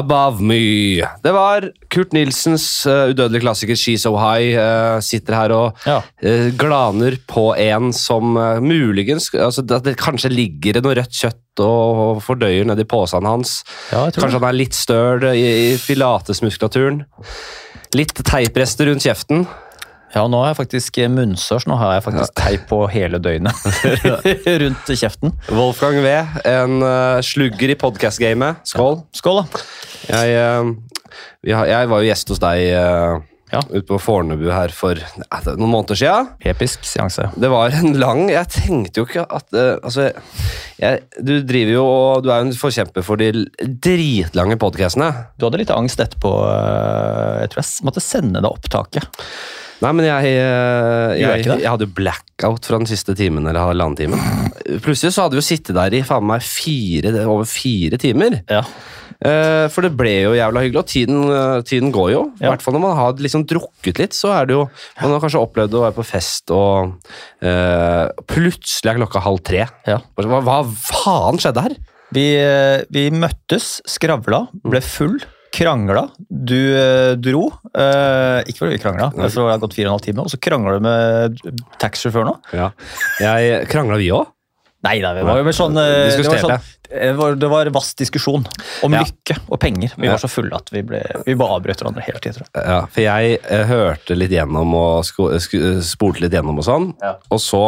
Above Me. Det var Kurt Nilsens uh, udødelige klassiker She's So High. Uh, sitter her og Ja. uh, glaner på en som muligens altså, det, Kanskje ligger det noe rødt kjøtt og fordøyer nedi posen hans. Ja, Kanskje han er litt støl i, i pilatesmuskulaturen. Litt teiprester rundt kjeften. Ja, nå har jeg faktisk munnsørs. nå har jeg faktisk teip på hele døgnet rundt kjeften. Wolfgang V, en uh, slugger i podkast-gamet. Skål. Skål, da. Jeg, eh, jeg var jo gjest hos deg eh, Ja. ute på Fornebu her for eh, noen måneder siden. Episk seanse. Det var en lang Jeg tenkte jo ikke at uh, Altså, jeg, du driver jo og Du er jo en forkjemper for de dritlange podkastene. Du hadde litt angst etterpå. Uh, Jeg tror jeg måtte sende deg opptaket. Nei, men jeg, jeg, Gjør jeg, jeg hadde blackout fra den siste timen eller halvannen timen. Plutselig så hadde vi jo sittet der i faen meg fire, over fire timer. Ja. Eh, For det ble jo jævla hyggelig, og tiden, eh, tiden går jo. I Ja. hvert fall når man har liksom drukket litt, så er det jo Man har kanskje opplevd å være på fest, og uh, plutselig er klokka halv tre. ja. Hva, hva faen skjedde her? Vi, vi møttes, skravla, ble full. Krangla. Du eh, dro. Eh, ikke fordi vi krangla, for det har gått fire og en halv time. Og så krangla du med taxisjåføren òg. Ja. Jeg Krangla vi òg? Nei da, det var jo mer sånn, det var, sånn det var, det var vass diskusjon om Ja. lykke og penger. Vi var så fulle at vi, ble, vi bare avbrøt hverandre hele tiden. Ja, for jeg eh, hørte litt gjennom og sko, spolte litt gjennom og sånn. Ja. Og så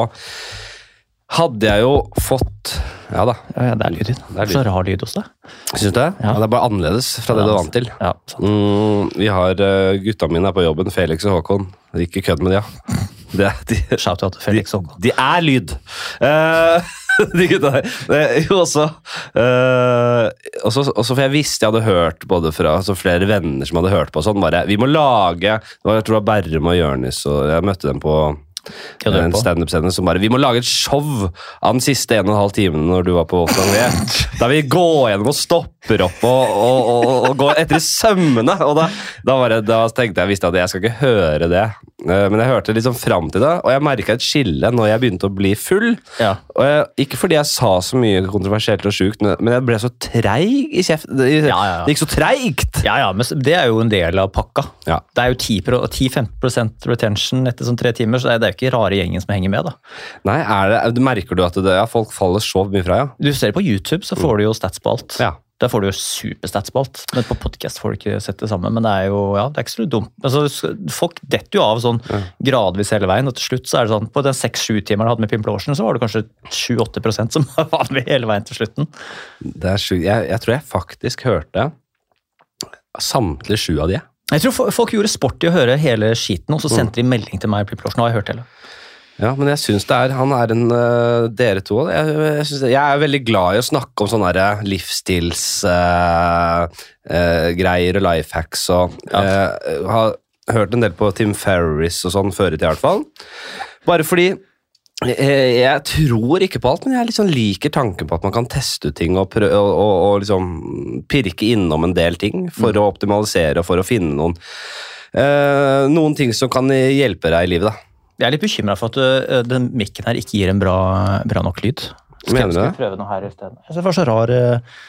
hadde jeg jo fått Ja da, Ja, ja, det er lyd i det. Så rar lyd hos deg. syns du det? Ja. Det er bare annerledes fra det du er vant til. Ja. Mm, vi har uh, gutta mine er på jobben, Felix og Håkon. Ikke kødd med de, ja. Det, de, Shout-out til Felix Håkon. de er lyd! Eh, de gutta der. Det er Jo, også eh, også, også for jeg visste jeg hadde hørt både fra altså flere venner som hadde hørt på sånn, bare Vi må lage det var, Jeg tror det var Berrum og Jørnis, og jeg møtte dem på er en standup-scene som bare Vi må lage et show av den siste en og en halv timen når du var på Wolfgang V. Der vi går gjennom og stopper opp og, og, og, og går etter i sømmene. Og da, da, det, da tenkte jeg visste at jeg skal ikke høre det. Eh, Men jeg hørte liksom fram til det, og jeg merka et skille når jeg begynte å bli full. Ja. Og jeg, ikke fordi jeg sa så mye kontroversielt og sjukt, men, jeg ble så treig i kjeften. Det, Ja, ja, det gikk så treigt! Ja, ja, men det er jo en del av pakka. Det er jo 10-15 retention etter sånn tre timer, så det er- jo ikke rare gjengen som henger med. da. Nei, er det, Merker du at det, folk faller så mye fra, ja? Du ser på YouTube, så får du jo stats på alt. Ja. Der får du jo superstats på alt. Men på podcast får du ikke sett det samme. Men det er jo ja, det er ikke så dumt. Altså, folk detter jo av sånn gradvis hele veien, og til slutt så er det sånn På den seks-sju timeren du hadde med Pimple Ocean, så var det kanskje 7-8 som var med hele veien til slutten. Det er sju. Jeg, jeg tror jeg faktisk hørte samtlige sju av de. Jeg tror folk gjorde sport i å høre hele skiten, og så sendte de melding til meg. Har jeg hørt hele. Ja, men jeg syns det er Han er en øh, Dere to jeg, jeg, synes jeg er veldig glad i å snakke om sånne der livsstilsgreier og life hacks og øh, Har hørt en del på Tim Ferris og sånn før i tida, i hvert fall. Bare fordi jeg, tror ikke på alt, men jeg liksom liker tanken på at man kan teste ut ting og, prø og, og, og liksom pirke innom en del ting for å optimalisere og for å finne noen uh, Noen ting som kan hjelpe deg i livet, da. Jeg er litt bekymra for at ø, den mikken her ikke gir en bra, bra nok lyd. Skal, Mener du skal det? vi prøve noe her i stedet? Det var så rar ø,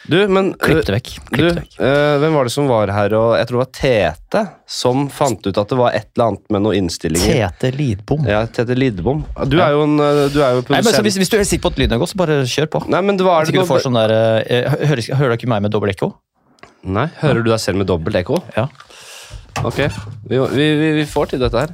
Du, men Klipp det vekk. Du, Klipp det vekk. Uh, hvem var det som var her, og jeg tror det var Tete, som fant ut at det var et eller annet med noen innstillinger. Tete Lidbom. Ja, Tete Lidbom. Du er jo en eh, du er jo Nei, men hvis, hvis du er sikker på at lyden er god, så bare kjør på. Nei, men det var det du noe... sånn der, uh, hører, hører du ikke meg med dobbel ekko? Nei, hører du deg selv med dobbelt ekko? Ja. Ok, vi, vi, vi, vi får til dette her.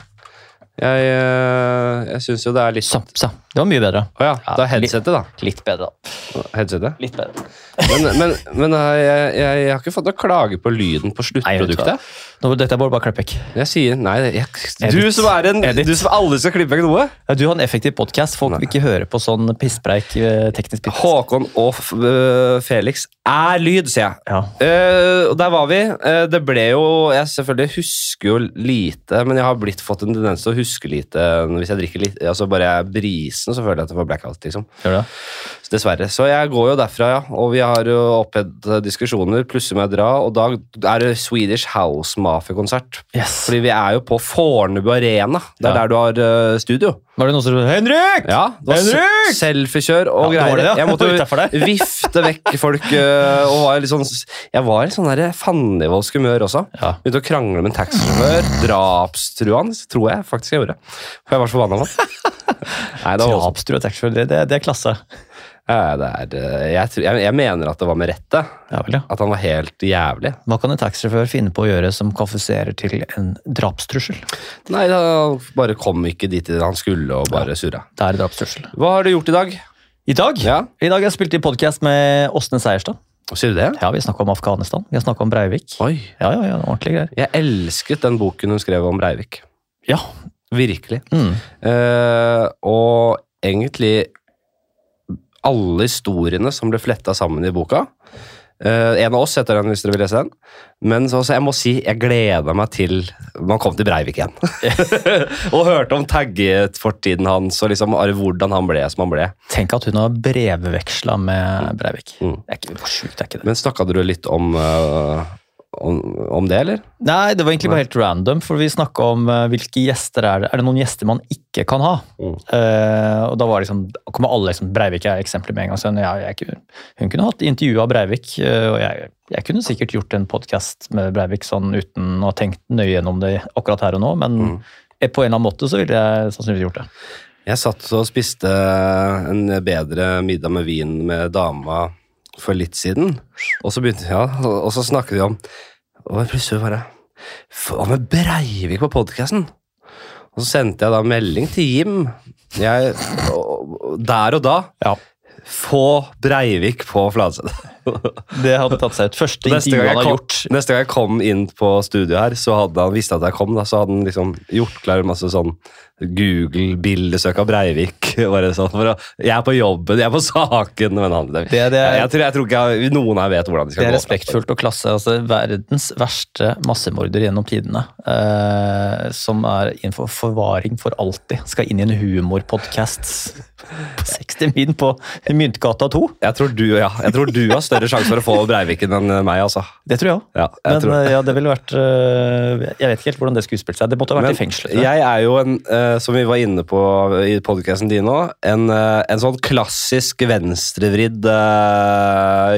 Jeg, uh, jeg syns jo det er litt så. Det var mye bedre. Oh, ja, Da headsetet, da. Litt bedre, da. Headsetet. Litt bedre. Men, men, men jeg, jeg, jeg har ikke fått noe klage på lyden på Nei, sluttproduktet. Nå, dette er bare bare klippvekk. Jeg sier nei, jeg, du som er en Edith. Du som aldri skal klippe vekk noe. Ja, du har en effektiv podkast. Folk vil ikke høre på sånn pisspreik. eh, teknisk piss. Håkon og øh, Felix er lyd, sier jeg. Ja. Uh, der var vi. Uh, det ble jo Jeg selvfølgelig husker jo lite, men jeg har blitt fått en tendens til å huske lite hvis jeg drikker litt. Altså Bare jeg er så føler jeg at det var blackout. liksom. Gjør det? Dessverre. Så jeg går jo derfra, ja. Og vi har jo opphedet diskusjoner. Plusser må jeg dra, og da er det Swedish House Mafia-konsert. Yes. Fordi vi er jo på Fornebu Arena. Det er Ja. der du har eh, studio. Var det noen som ropte 'Henrik!' Ja, det var Henrik! se- selfiekjør og Ja, greier. det, ja. Jeg måtte jo vifte vekk folk øh, og var litt sånn Jeg var i sånn der fandenivoldsk humør også. Ja. Begynte å krangle med en taxisjåfør. Drapstruende, tror jeg faktisk jeg gjorde. For jeg var så forbanna det var. Drapstrua det, det, det er klasse. Ja, det er, øh, jeg, tror- jeg, jeg mener at det var med rette. Ja vel, ja. At han var helt jævlig. Hva kan en taxisjåfør finne på å gjøre som kvalifiserer til en drapstrussel? Nei, da bare kom ikke dit han skulle og bare surra. Det er drapstrussel. Hva har du gjort i dag? I dag Ja, I dag har jeg spilt i podkast med Åsne Seierstad. Sier du det? Ja, Vi snakka om Afghanistan, vi snakka om Breivik. Oi. Ja, ja, ja, ordentlig greier. Jeg elsket den boken hun skrev om Breivik. Ja. Virkelig. Mm. Uh, og egentlig alle historiene som ble fletta sammen i boka. Uh, en av oss heter den hvis dere vil lese den. Men så, så jeg må si jeg gleder meg til man kom til Breivik igjen. og hørte om tagget-fortiden hans og liksom hvordan han ble som han ble. Tenk at hun har brevveksla med Breivik. Mm. Det er ikke, sjukt er ikke det? Men snakka dere litt om, eh, om, om det, eller? Nei, det var egentlig bare helt random, for vi snakka om uh, hvilke gjester er det Er det noen gjester man ikke kan ha? Mm. Uh, og da var liksom, kommer alle liksom, Breivik er eksempelet med en gang. Så jeg, jeg, hun kunne hatt intervju av Breivik, uh, og jeg, jeg kunne sikkert gjort en podkast med Breivik sånn uten å ha tenkt nøye gjennom det akkurat her og nå, men Mm. på en eller annen måte så ville jeg sannsynligvis gjort det. Jeg satt og spiste en bedre middag med vin med dama for litt siden. Og så begynte ja, og så snakket vi om Og plutselig bare Hva med Breivik på podkasten? Og så sendte jeg da melding til Jim. Jeg, der og da Ja. Få Breivik på Fladseth. Det hadde tatt seg ut. Første Neste gang, jeg han har kom, gjort. neste gang jeg kom inn på studio her, så hadde han visst at jeg kom, da, så hadde han liksom gjort klar masse sånn Google-bildesøk av Breivik. Bare sånn, for å, jeg er på jobben, jeg er på saken. Men han, det, Det- det er- jeg, jeg, tror, jeg tror ikke jeg, noen her vet hvordan de Det skal er respektfullt og klasse. altså Verdens verste massemorder gjennom tidene. Eh, som er innenfor forvaring for alltid. Skal inn i en humorpodkast. 60 min på Myntgata 2. Jeg tror, du, ja, jeg tror du har større sjanse for å få Breiviken enn meg, altså. Det tror jeg òg. Ja, Men tror. eh, ja, det ville vært eh, Jeg vet ikke helt hvordan det skulle utspilt seg. Det måtte ha vært Men i fengsel. jeg. er jo en, eh, som vi var inne på i podkasten din òg, en, en sånn klassisk venstrevridd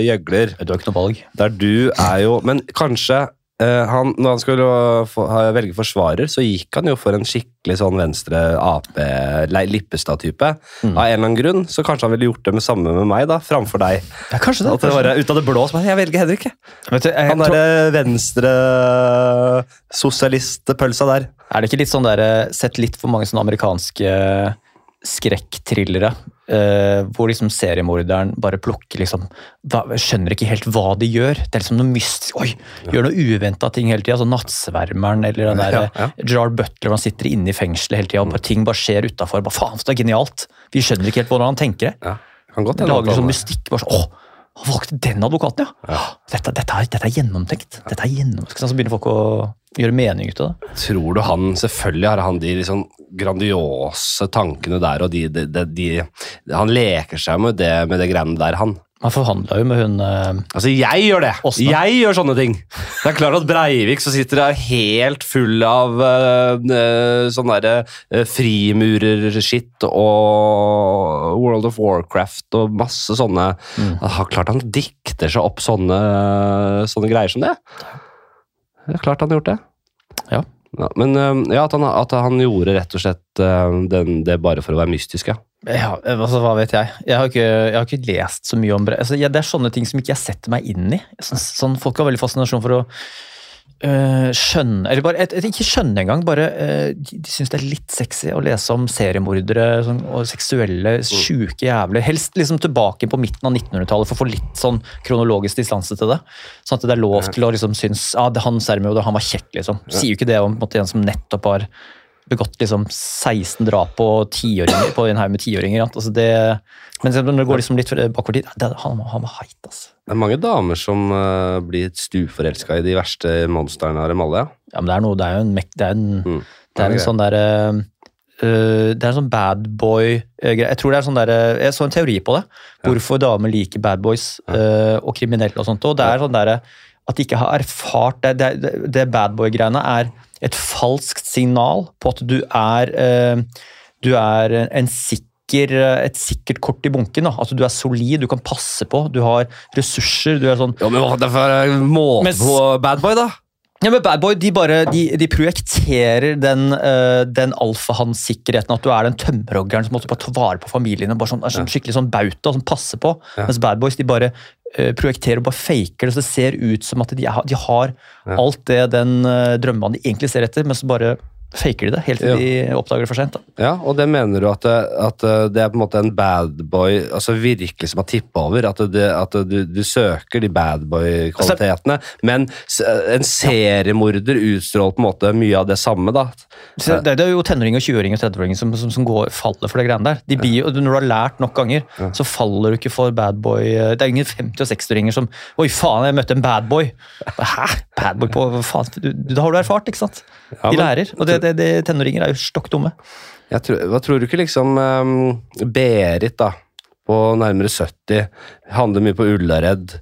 gjøgler. Du har ikke noe valg. Der du er jo Men kanskje han, når han skulle få, velge forsvarer, så gikk han jo for en skikkelig sånn venstre Ap-Lippestad-type. Mm. Av en eller annen grunn. Så kanskje han ville gjort det med samme med meg, da, framfor deg. Ja, kanskje det. At det var ut av det blå bare, Jeg velger Henrik, jeg. Vet du, jeg, Han tror- derre venstre sosialistpølsa der. Er det ikke litt sånn der, eh, Sett litt for mange sånne amerikanske skrekkthrillere, uh, hvor liksom seriemorderen bare plukker liksom da, Skjønner ikke helt hva de gjør. Det er liksom noe mystisk Oi! Gjør noe uventa ting hele tida. Sånn Nattsvermeren eller den der Ja, ja. Gerard Butler, han sitter inne i fengselet hele tida, bare ting bare skjer utafor. Faen, så det er genialt! Vi skjønner ikke helt hvordan han tenker det. Ja, Lager sånn mystikk. bare sånn, Åh, han valgte den advokaten, ja! Dette, dette, er, dette er gjennomtenkt. Dette er gjennomtenkt. Så begynner folk å gjøre mening ut av det. Tror du han Selvfølgelig har han de liksom grandiose tankene der, og de, de, de, Han leker seg med det, med det greiene der, han. Han forhandla jo med hun eh, Altså, jeg gjør det! Åsne. Jeg gjør sånne ting! Det er klart at Breivik som sitter der helt full av eh, sånn derre uh, frimurerskitt og World of Warcraft og masse sånne Mm. Klart han dikter seg opp sånne, sånne greier som det. Det er klart han har gjort det. Ja. men uh, ja, at han, at han gjorde rett og slett den, det bare for å være mystisk, ja. Ja, altså, hva vet jeg. Jeg har ikke, jeg har ikke lest så mye om altså, ja, Det er sånne ting som ikke jeg setter meg inn i. Sånn, sånn, folk har veldig fascinasjon for å øh, skjønne Eller bare, et, et, ikke skjønner engang, bare øh, de, syns det er litt sexy å lese om seriemordere sånn, og seksuelle, sjuke jævler. Helst liksom tilbake på midten av 1900-tallet for å få litt sånn kronologisk distanse til det. Sånn at det er lov til å liksom synes ja, det, han seriemorder, han var kjekk, liksom. Sier jo ikke det om en, måte, en som nettopp har begått liksom 16 drap på, på en haug med tiåringer. Altså det, men når det går liksom litt bakover tid han, han var heit, altså. Det er mange damer som uh, blir stupforelska i de verste monstrene av dem alle. Ja. Ja, men det er noe, det er jo en, mek- det er en, Mm. det er en Ja, sånn der Uh, øh, Det er en sånn bad boy-greie. Jeg tror det er sånn der, jeg så en teori på det. Hvorfor damer liker bad boys og kriminelle og sånt. Og det er sånn der, at de ikke har erfart Det, det, det bad boy-greiene er et falskt signal på at du er Du er en sikker et sikkert kort i bunken. Da. Altså, du er solid, du kan passe på, du har ressurser. du er sånn... Jo, men hva er det for måte Men på bad boy, da? Ja, men Bad Boy de bare, de, de projekterer den, uh, den alfahann-sikkerheten. At du er den tømmerhoggeren som måtte bare ta vare på familien. og sånn, sånn Skikkelig sånn bauta som passer på. Ja. Mens Bad Boys de bare uh, projekterer og bare faker det, så det ser ut som at de, de har Ja. alt det den uh, drømmemannen de egentlig ser etter, men så bare faker de det helt til Ja. de oppdager det for sent. da. Ja, og det mener du at, at eh, det er på en måte en bad boy altså virkelig som har tippa over? At, det, at du, du søker de bad boy-kvalitetene, men en seriemorder utstråler på en måte mye av det samme, da? Det, det er jo tenåringer, 20-åringer og 30-åringer som, som, som går, faller for det greiene der. De blir, jo- når du har lært nok ganger, så faller du ikke for bad boy. Det er ingen 50- og 60-åringer som Oi, faen, jeg møtte en bad boy. Hæ? Bad boy på faen? Da har du erfart, ikke sant? Ja, De lærer. Og det, det, det, tenåringer er jo stokk dumme. Tror, hva tror du ikke liksom um, Berit, da, på nærmere 70, handler mye på Ullared.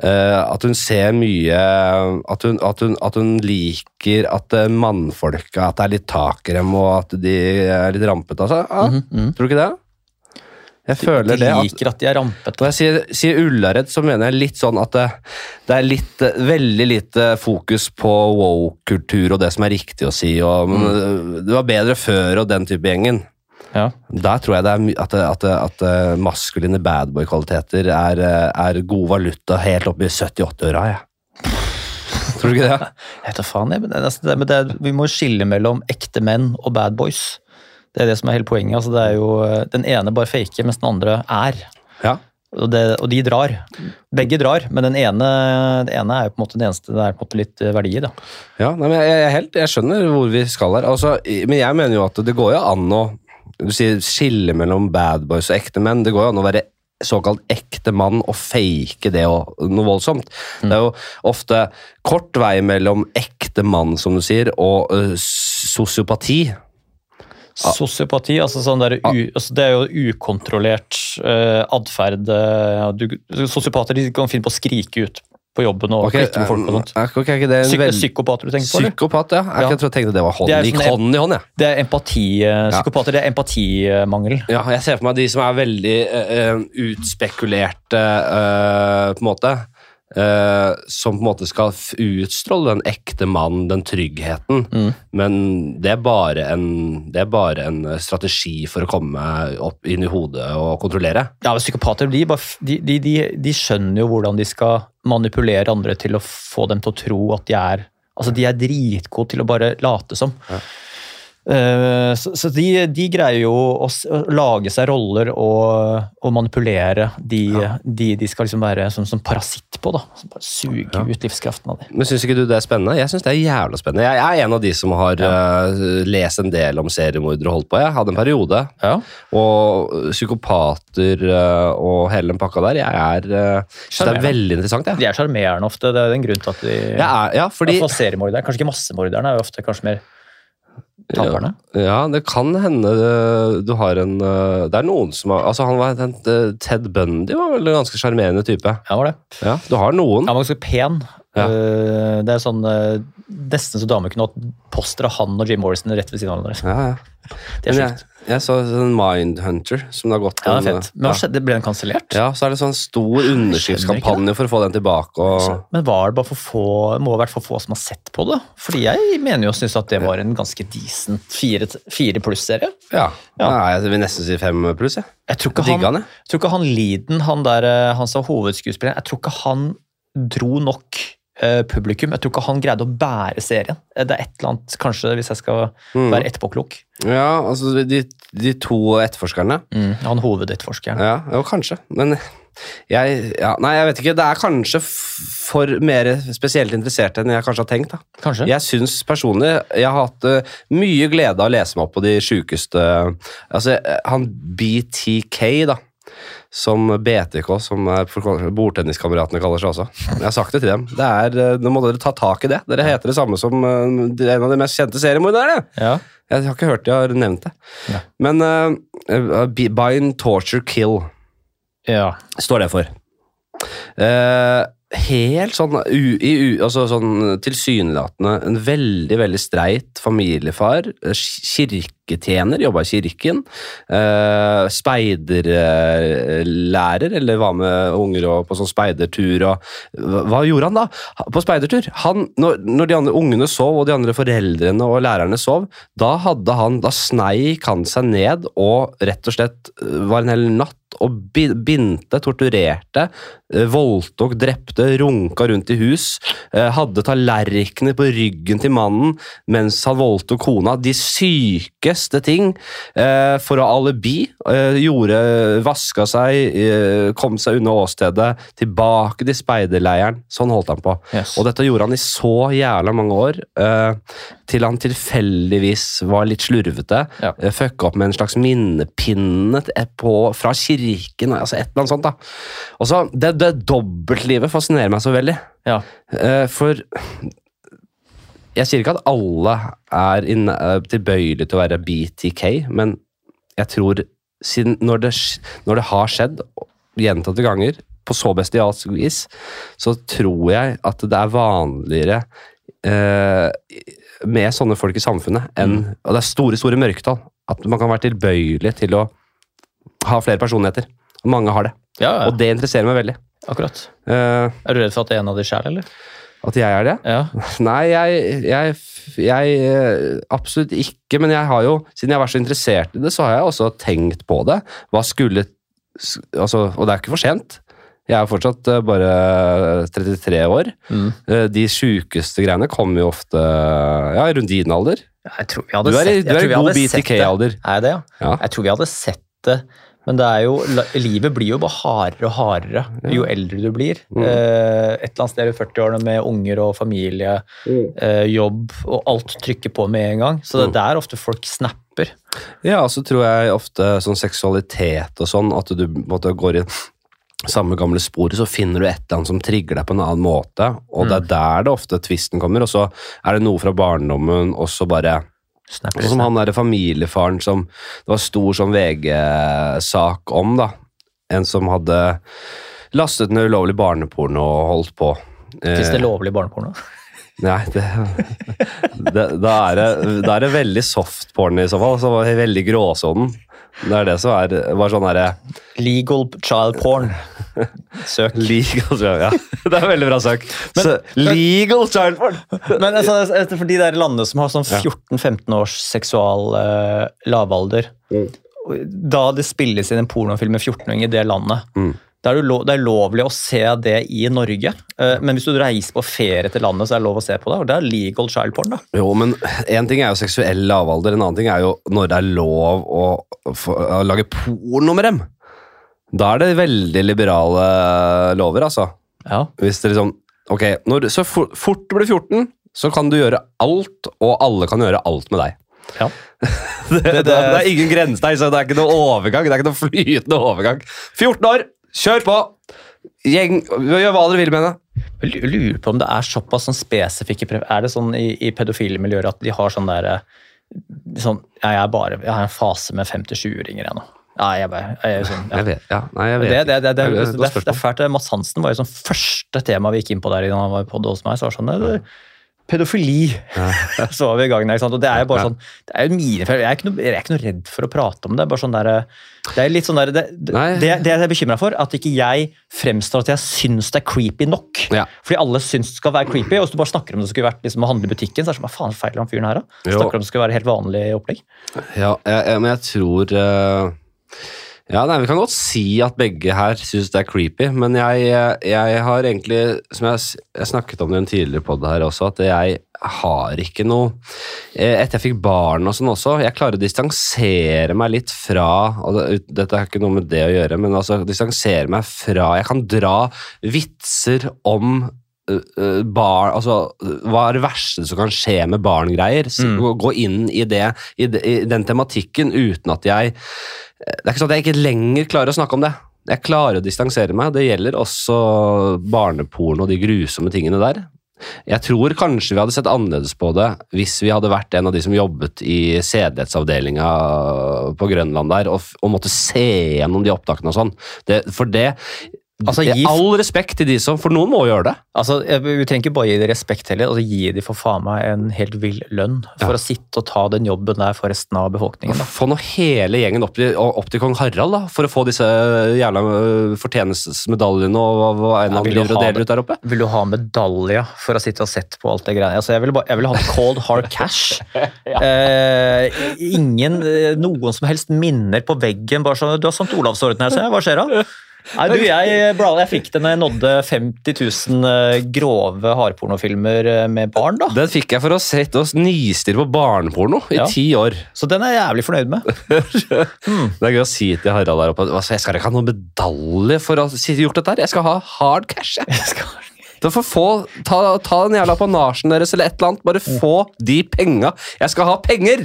Uh, at hun ser mye At hun, at hun, at hun liker at uh, mannfolka At det er litt tak i dem, og at de er litt rampete. Altså. Ja, Mhm, Tror du ikke det? Jeg føler De det. At, liker at de er rampete. når jeg sier, sier Ullared, så mener jeg litt sånn at det, det er litt, veldig lite fokus på wow-kultur og det som er riktig å si. Og, men, eh, Det var bedre før og den type gjengen. Ja. Der tror jeg det at, at, at eh, maskuline badboy-kvaliteter er, eh, er god valuta helt opp i 70-80-åra. Ja. Tror du ikke det? Jeg vet da faen, jeg, men det, men det, vi må skille mellom ekte menn og bad boys. Det er det som er hele poenget. Altså, det er jo, eh, den ene bare faker, mens den andre er. Ja. Og, det, og de drar. Begge drar, men den ene, den ene er jo på en måte den eneste det er på en måte litt eh, verdi i. da. Ja, nei, men jeg, jeg, helt, jeg skjønner hvor vi skal her. Altså, men jeg mener jo at det går jo an å Du sier skille mellom bad boys og ekte menn. Det går jo an å være såkalt ekte mann og fake det og noe voldsomt. Det er jo ofte kort vei mellom ekte mann, som du sier, og ø, sosiopati. Sosiopati, altså sånn der, u, altså det er jo ukontrollert uh, atferd. Uh, Sosiopater kan finne på å skrike ut på jobben og okay, klikke med folk og sånt. Okay, en Psyk veld- Psykopater du tenker på, eller? Psykopat, ja. Jeg Ja. jeg tenkte det var hånd, Det er sånn- hånd i hånd, Ja. Det er empati. uh, Psykopater det er empatimangel. Ja, jeg ser for meg de som er veldig uh, utspekulerte, eh, på en måte. Eh, som på en måte skal utstråle den ekte mannen, den tryggheten. Mm. Men det er, bare en, det er bare en strategi for å komme opp inn i hodet og kontrollere. Ja, men Psykopater de, de, de, de skjønner jo hvordan de skal manipulere andre til å få dem til å tro at de er Altså, De er dritgode til å bare late som. Ja. Eh, så de, de greier jo å, lage seg roller og, og manipulere de, Ja. de de skal liksom være som, som parasitt på. da, som bare Suge Ja. ut livskraften av dem. Men syns ikke du det er spennende? Jeg syns det er jævla spennende. Jeg er en av de som har eh, lest en del om seriemordere og holdt på. Jeg hadde en periode. Ja. Og psykopater uh, og hele den pakka der. Jeg er, uh, synes det er veldig interessant. Jeg. De er sjarmerende ofte. Det er en grunn til at de ja, fordi fall. Kanskje ikke massemorderne, er jo ofte kanskje mer taperne. Ja, det kan hende eh, du har en eh, Det er noen som har Altså, han var eh, Ted Bundy var vel en ganske sjarmerende type. Ja, var det. Ja, du har noen. Han var ganske pen. Ja. Eh, Det er sånn eh, Nesten så damer kunne hatt poster av han og Jim Morrison rett ved siden av hverandre. Ja, ja. Det er sjukt. jeg, jeg så en Mindhunter som det har gått Ja, det er fett. Men hva skjedde? Ble den kansellert? Ja, så er det sånn stor underskriftskampanje for å få den tilbake. Og, Men var det bare for få må ha vært for få som har sett på det? Fordi jeg mener jo og syns at det var en ganske decent fire, fire pluss-serie. ja, Ja. Nei, jeg vil nesten si fem pluss. Jeg. Jeg tror ikke han, jeg. tror ikke han Liden, han der, eh, han som hovedskuespilleren, jeg tror ikke han dro nok publikum. Jeg tror ikke han greide å bære serien. Eh, Det er et eller annet, kanskje, hvis jeg skal Mm. være etterpåklok. Ja, altså de, de to etterforskerne. Mm, han hovedetterforskeren. Ja, jo, kanskje. Men jeg ja, Nei, jeg vet ikke. Det er kanskje for mer spesielt interesserte enn jeg kanskje har tenkt. da. Kanskje? Jeg syns personlig Jeg har hatt uh, mye glede av å lese meg opp på de sjukeste Altså, eh, han BTK, da. Som BTK, som er bordtenniskameratene kaller seg også. Jeg har sagt det til dem. Det er, eh, Nå må dere ta tak i det. Dere heter det samme som eh, en av de mest kjente seriemorderne. Ja. Jeg har ikke hørt de har nevnt det. Ja. Men uh, Bind, Torture, Kill Ja. står det for. Uh, helt sånn, u, i, u, altså sånn tilsynelatende en veldig veldig streit familiefar. eh, Kirketjener, jobba i kirken. Uh, Speiderlærer, eller var med unger og på sånn speidertur. Og, hva, gjorde han da? På speidertur? Han, når, når de andre ungene sov, og de andre foreldrene og lærerne sov, da hadde han, da sneik han seg ned og rett og slett eh, var en hel natt og binte, torturerte, eh, voldtok, drepte, runka rundt i hus, hadde tallerkener på ryggen til mannen mens han voldtok kona. De sykeste ting eh, for å alibi. eh, Gjorde, vaska seg, eh, kom seg unna åstedet, tilbake til speiderleiren. Sånn holdt han på. Yes. Og dette gjorde han i så jævla mange år, eh, til han tilfeldigvis var litt slurvete. Ja. Uh, Fucka opp med en slags minnepinne på, fra kirken, altså et eller annet sånt. da. Og så, Det, det dobbeltlivet fascinerer meg så veldig. Ja. Eh, for jeg sier ikke at alle er in, tilbøyelige til å være BTK, men jeg tror siden når det, når det har skjedd gjentatte ganger på så bestialsk vis, så tror jeg at det er vanligere eh, med sånne folk i samfunnet enn Og det er store, store mørketall. At man kan være tilbøyelig til å ha flere personligheter. Og mange har det. ja, ja. Og det interesserer meg veldig. akkurat. Eh, Er du redd for at det er en av de sjæl, eller? At jeg er det? Ja. Nei, jeg, jeg, jeg eh, Absolutt ikke, men jeg har jo, siden jeg har vært så interessert i det, så har jeg også tenkt på det. Hva skulle altså, Og det er ikke for sent. Jeg er fortsatt eh, bare 33 år. Mm. Eh, De sjukeste greiene kommer jo ofte ja, rundt din alder. Jeg tror vi hadde Du er sett, du er en i god. BTK-alder. Er det, ja? Ja. Jeg tror vi hadde sett det, men det er jo, livet blir jo bare hardere og hardere jo eldre du blir. Mm. Eh, et eller annet sted i 40-årene med unger og familie, eh, jobb, og alt trykker på med en gang. Så det er Mm. der ofte folk snapper. Ja, så tror jeg ofte sånn seksualitet og sånn, at du måte går i samme gamle sporet, så finner du et eller annet som trigger deg på en annen måte, og det er der det ofte tvisten kommer, og så er det noe fra barndommen, og så bare snapper, som han derre familiefaren som det var stor sånn VG-sak om, da. En som hadde lastet ned ulovlig barneporno og holdt på. Fins det Eh, lovlig barneporno. Nei, det, det, da, er det, da er det veldig softporn i så fall. Så var veldig gråsonen. Det er det som er, var sånn herre Legal child porn. Søk. Legal ja. Det er veldig bra søk. Så, legal child porn! Men altså, for de der landene som har sånn 14-15 års seksual uh, lavalder Mm. Da det spilles inn en pornofilm med 14-åringer i det landet Mm. Da er det, det er lovlig å se det i Norge, eh, men hvis du reiser på ferie til landet, så er det lov å se på det. og Det er legal child porn. da. Jo, men én ting er jo seksuell lavalder, en annen ting er jo når det er lov å, å lage porno med dem. Da er det veldig liberale lover, altså. Ja. Hvis det liksom Ok, når, så for, fort du blir 14, så kan du gjøre alt, og alle kan gjøre alt med deg. Ja. Det, det, det, er ingen grense der, så det er ikke noe overgang. Det er ikke noe flytende overgang. 14 år, kjør på! Gjeng, gjør hva dere vil med det. Jeg lurer på om det er såpass sånn spesifikke Er det sånn i, i pedofile miljøer at de har sånn der eh, sånn, ja, jeg, er bare, jeg har en fase med 57-åringer ennå. nå. Ja, jeg, bare, jeg er sånn, ja. Jeg vet, ja, nei, jeg vet Det, det, det, det, det, Det et det, det, er fælt. Mads Hansen var jo sånn første tema vi gikk inn på der han var på det hos meg. så var det sånn, det, Pedofili. så var vi i gang der. Og det er jo bare Ja. sånn, det er jo mine feil. Jeg er ikke noe, jeg er ikke noe redd for å prate om det. bare sånn der, Det er litt sånn der, det, det, det, jeg er bekymra for, at ikke jeg fremstår at jeg syns det er creepy nok. Ja. Fordi alle syns det skal være creepy, og hvis du bare snakker om det skulle vært liksom, å handle i butikken, så er det sånn, faen feil han fyren her, da? Snakker om det skulle være helt vanlig opplegg. Ja, jeg, jeg, men jeg tror eh, Ja, nei, Vi kan godt si at begge her syns det er creepy, men jeg, jeg har egentlig Som jeg, jeg snakket om det i en tidligere podd her også, at jeg har ikke noe eh, Etter jeg fikk barn og sånn også, jeg klarer å distansere meg litt fra og det, Dette har ikke noe med det å gjøre, men altså distansere meg fra Jeg kan dra vitser om barn, altså Hva er det verste som kan skje med barngreier? Mm. Gå, inn i, det, i, i den tematikken uten at jeg Det er ikke sånn at jeg ikke lenger klarer å snakke om det. Jeg klarer å distansere meg. Det gjelder også barneporno og de grusomme tingene der. Jeg tror kanskje vi hadde sett annerledes på det hvis vi hadde vært en av de som jobbet i sedelighetsavdelinga på Grønland der, og, og måtte se gjennom de opptakene og sånn. For det Altså, gi- All respekt til de som For noen må gjøre det. Altså, Vi trenger ikke bare gi dem respekt heller, altså gi dem for faen meg en helt vill lønn for Ja. å sitte og ta den jobben der for resten av befolkningen. da. Få nå hele gjengen opp til, opp til kong Harald da, for å få disse jævla øh, fortjenestesmedaljene og hva, enn han driver og deler ut der oppe. Vil du ha medalje for å sitte og sett på alt det greiene? Altså, jeg ville vil hatt cold hard cash. eh, ingen, eh, noen som helst minner på veggen. bare sånn, Du har St. Olavsorden her, ser jeg. Hva skjer da? Nei, du, jeg, jeg fikk det når jeg nådde 50 000 eh, grove hardpornofilmer eh, med barn. da. Den fikk jeg for å sette oss nistirre på barneporno i Ja. ti år. Så den er jeg jævlig fornøyd med. Det er gøy å si til Harald der oppe altså, jeg skal ikke ha noen medalje for å ha gjort dette her. Jeg skal ha hard cash. Jeg. Jeg skal... Da får få, ta, ta den jævla apanasjen deres eller et eller annet. Bare få de penga. Jeg skal ha penger!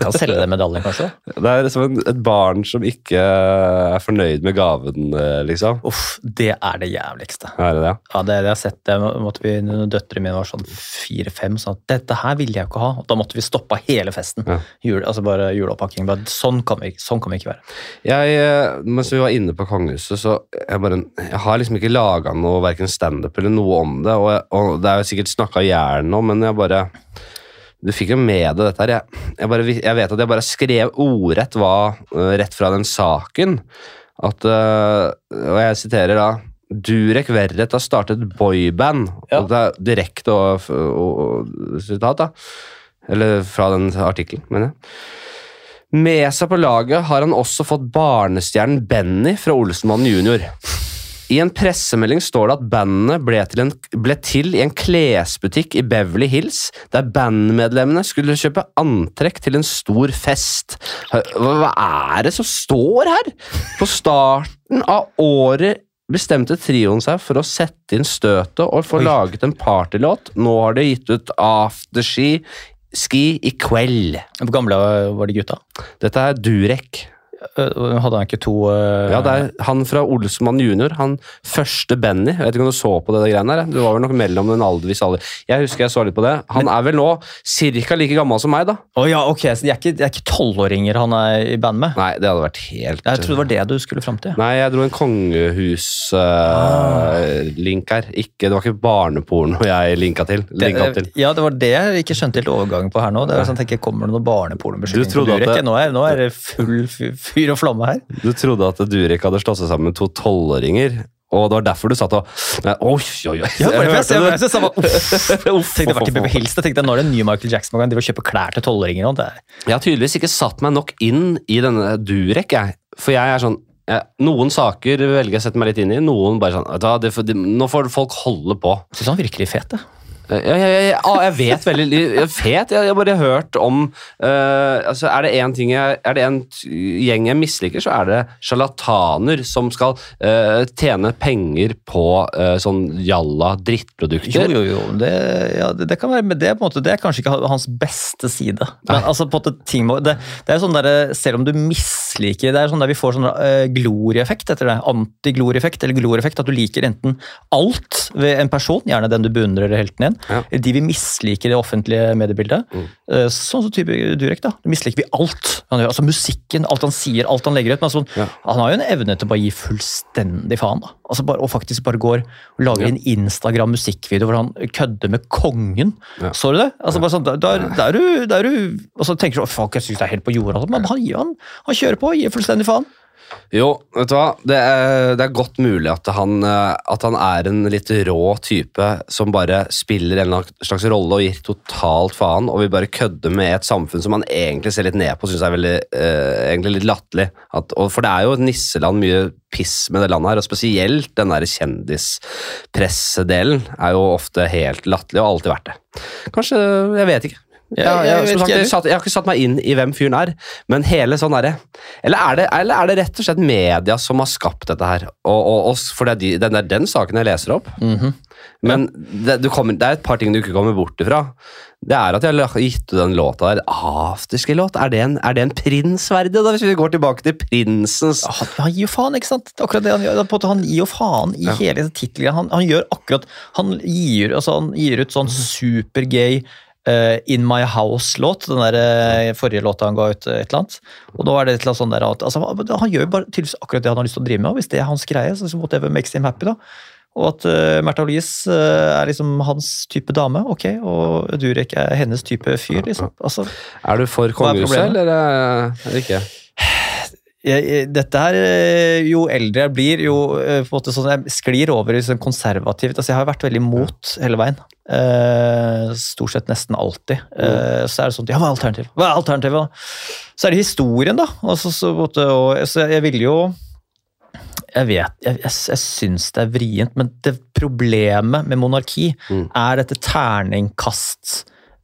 Kan selge den medaljen, kanskje. Det er som et barn som ikke er fornøyd med gaven, eh, liksom. Uff, det er det jævligste. Er det det? Ja, det, det har jeg sett. Det måtte vi, Døtrene mine var sånn fire-fem. sånn at dette her ville jeg jo ikke ha. Og da måtte vi stoppa hele festen. Ja. Jul, altså bare juleoppakking. Sånn, sånn kan vi ikke være. Jeg, eh, mens vi var inne på kongehuset, så jeg, bare, jeg har liksom ikke laga noe verken standup eller noe om det. Og, jeg, og det er jo sikkert snakka i hjel nå, men jeg bare Du fikk jo med deg dette her. Jeg, jeg, bare, jeg vet at jeg bare skrev ordrett hva eh, rett fra den saken. At eh, Og jeg siterer da Durek Verret har startet boyband. Ja. Og det er direkte og, og, og sitat, da. Eller fra den artikkelen, mener jeg. Med seg på laget har han også fått barnestjernen Benny fra Olsenmannen jr. I en pressemelding står det at bandene ble til, en, ble til i en klesbutikk i Beverly Hills, der bandmedlemmene skulle kjøpe antrekk til en stor fest. Hva er det som står her? På starten av året bestemte trioen seg for å sette inn støtet og få Oi. laget en partylåt. Nå har de gitt ut Afterski Ski i kveld. Hvor gamle var de gutta? Dette er Durek. Øh, Hadde han ikke to uh... Ja, det er han fra Olsmann junior. Han første Benny. Jeg vet ikke om du så på det, greiene der. Du var vel nok mellom den aldervis alder. Jeg husker jeg så litt på det. Han er vel nå ca. like gammel som meg, da. Å ja, ok, så de er ikke, de er ikke tolvåringer han er i band med? Nei, det hadde vært helt Jeg trodde det var det du skulle fram til. Nei, jeg dro en kongehus-link her. Ikke, det var ikke barneporno jeg linka til. Linka til. Ja, det var det jeg ikke skjønte helt overgangen på her nå. Det er sånn, tenker, Kommer det noen barnepornobeskyldning på trodde at det- Nå, er- nå er det full fy- fyr og flamme her. Du trodde at Durek hadde slått seg sammen med to tolvåringer, og det var derfor du satt og Oi, oi, oi. Ja, bare, Jeg jeg, jeg, jeg, jeg, jeg, uff, tenkte vært i uff, Beverly. Hills. Jeg tenkte, Nå er det en ny Michael Jackson man De vil kjøpe klær til tolvåringer. og er- Jeg har tydeligvis ikke satt meg nok inn i denne Durek, jeg. For jeg er sånn jeg, Noen saker velger jeg å sette meg litt inn i, noen bare sånn det, det, Nå får folk holde på. Jeg synes han er litt fet. det. Jeg, jeg, jeg, ah, jeg vet veldig Fet. Jeg, har bare hørt om uh, altså Er det én ting jeg Er det en gjeng jeg misliker, så er det sjarlataner som skal uh, tjene penger på uh, sånn jalla drittprodukter. jo, jo. Det, ja, det, det kan være, men det, på en måte, det er kanskje ikke hans beste side. Men altså, på en måte, ting det, er sånn der, Selv om du misliker Det er sånn der vi får sånn uh, glorieffekt etter det. Antiglorieffekt eller glorieffekt. At du liker enten alt ved en person, gjerne den du beundrer helt helten Ja. De vi misliker i det offentlige mediebildet. Mm. Eh, sånn som type Durek. da. Det misliker vi alt. Han gjør, altså Musikken, alt han sier, alt han legger ut. Men altså, Ja. han har jo en evne til å bare gi fullstendig faen. da. Altså bare, Og faktisk bare går og lager Ja. en Instagram-musikkvideo hvor han kødder med kongen. Så du det? Altså bare sånn, der, er- er du, Og så tenker du «Å, fuck, jeg syns det er helt på jorda, altså, men han, han, han kjører på, gir fullstendig faen. Jo, vet du hva? Det er, det er godt mulig at han, eh, at han er en litt rå type som bare spiller en slags rolle og gir totalt faen, og vil bare kødde med et samfunn som han egentlig ser litt ned på, syns jeg er veldig, eh, litt latterlig. For det er jo et nisseland, mye piss med det landet her, og spesielt den der kjendispressedelen er jo ofte helt latterlig, og har alltid vært det. Kanskje, jeg vet ikke. Ja, Jeg- jeg jeg, jeg, jeg har ikke satt meg inn i hvem fyren er, men hele sånn derre eller, er det- eller er det rett og slett media som har skapt dette her? Og, og, og, for det er, de, den, er den saken jeg leser opp. Mhm. Men det, du kommer, det er et par ting du ikke kommer bort ifra. Det er at jeg har gitt ut den låta der. Afterski-låt? Er, det er det en prins verdig, da, hvis vi går tilbake til prinsens Han, han gir jo faen, ikke sant? Er akkurat det Han gjør. Det er Han gir jo faen i Ja. hele tittelen. Han, han gjør akkurat Han gir, altså, han gir ut sånn supergay eh, In My House-låt. Den der uh, forrige låta han ga ut, eh, et eller annet. Og nå er det et eller annet sånn der at altså, han- gjør jo bare tydeligvis akkurat det han har lyst til å drive med. og Hvis det er hans greie, så så whatever makes him happy, da. Og at uh, Märtha Louise uh, er liksom hans type dame, ok, og Durek er hennes type fyr, liksom. Altså, Er du for kongehuset, eller er eller ikke? Jeg, dette her, eh, Jo eldre jeg blir, jo eh, på en måte sånn, jeg sklir over i sånn konservativt. altså Jeg har vært veldig imot hele veien. Uh, stort sett nesten alltid. Eh, så er det sånn Ja, hva er alternativet? Hva er alternativet? da? Så er det historien, da. Altså, så, måte, og, så jeg ville jo jeg vet, jeg, jeg, jeg syns det er vrient, men det problemet med monarki Mm. er dette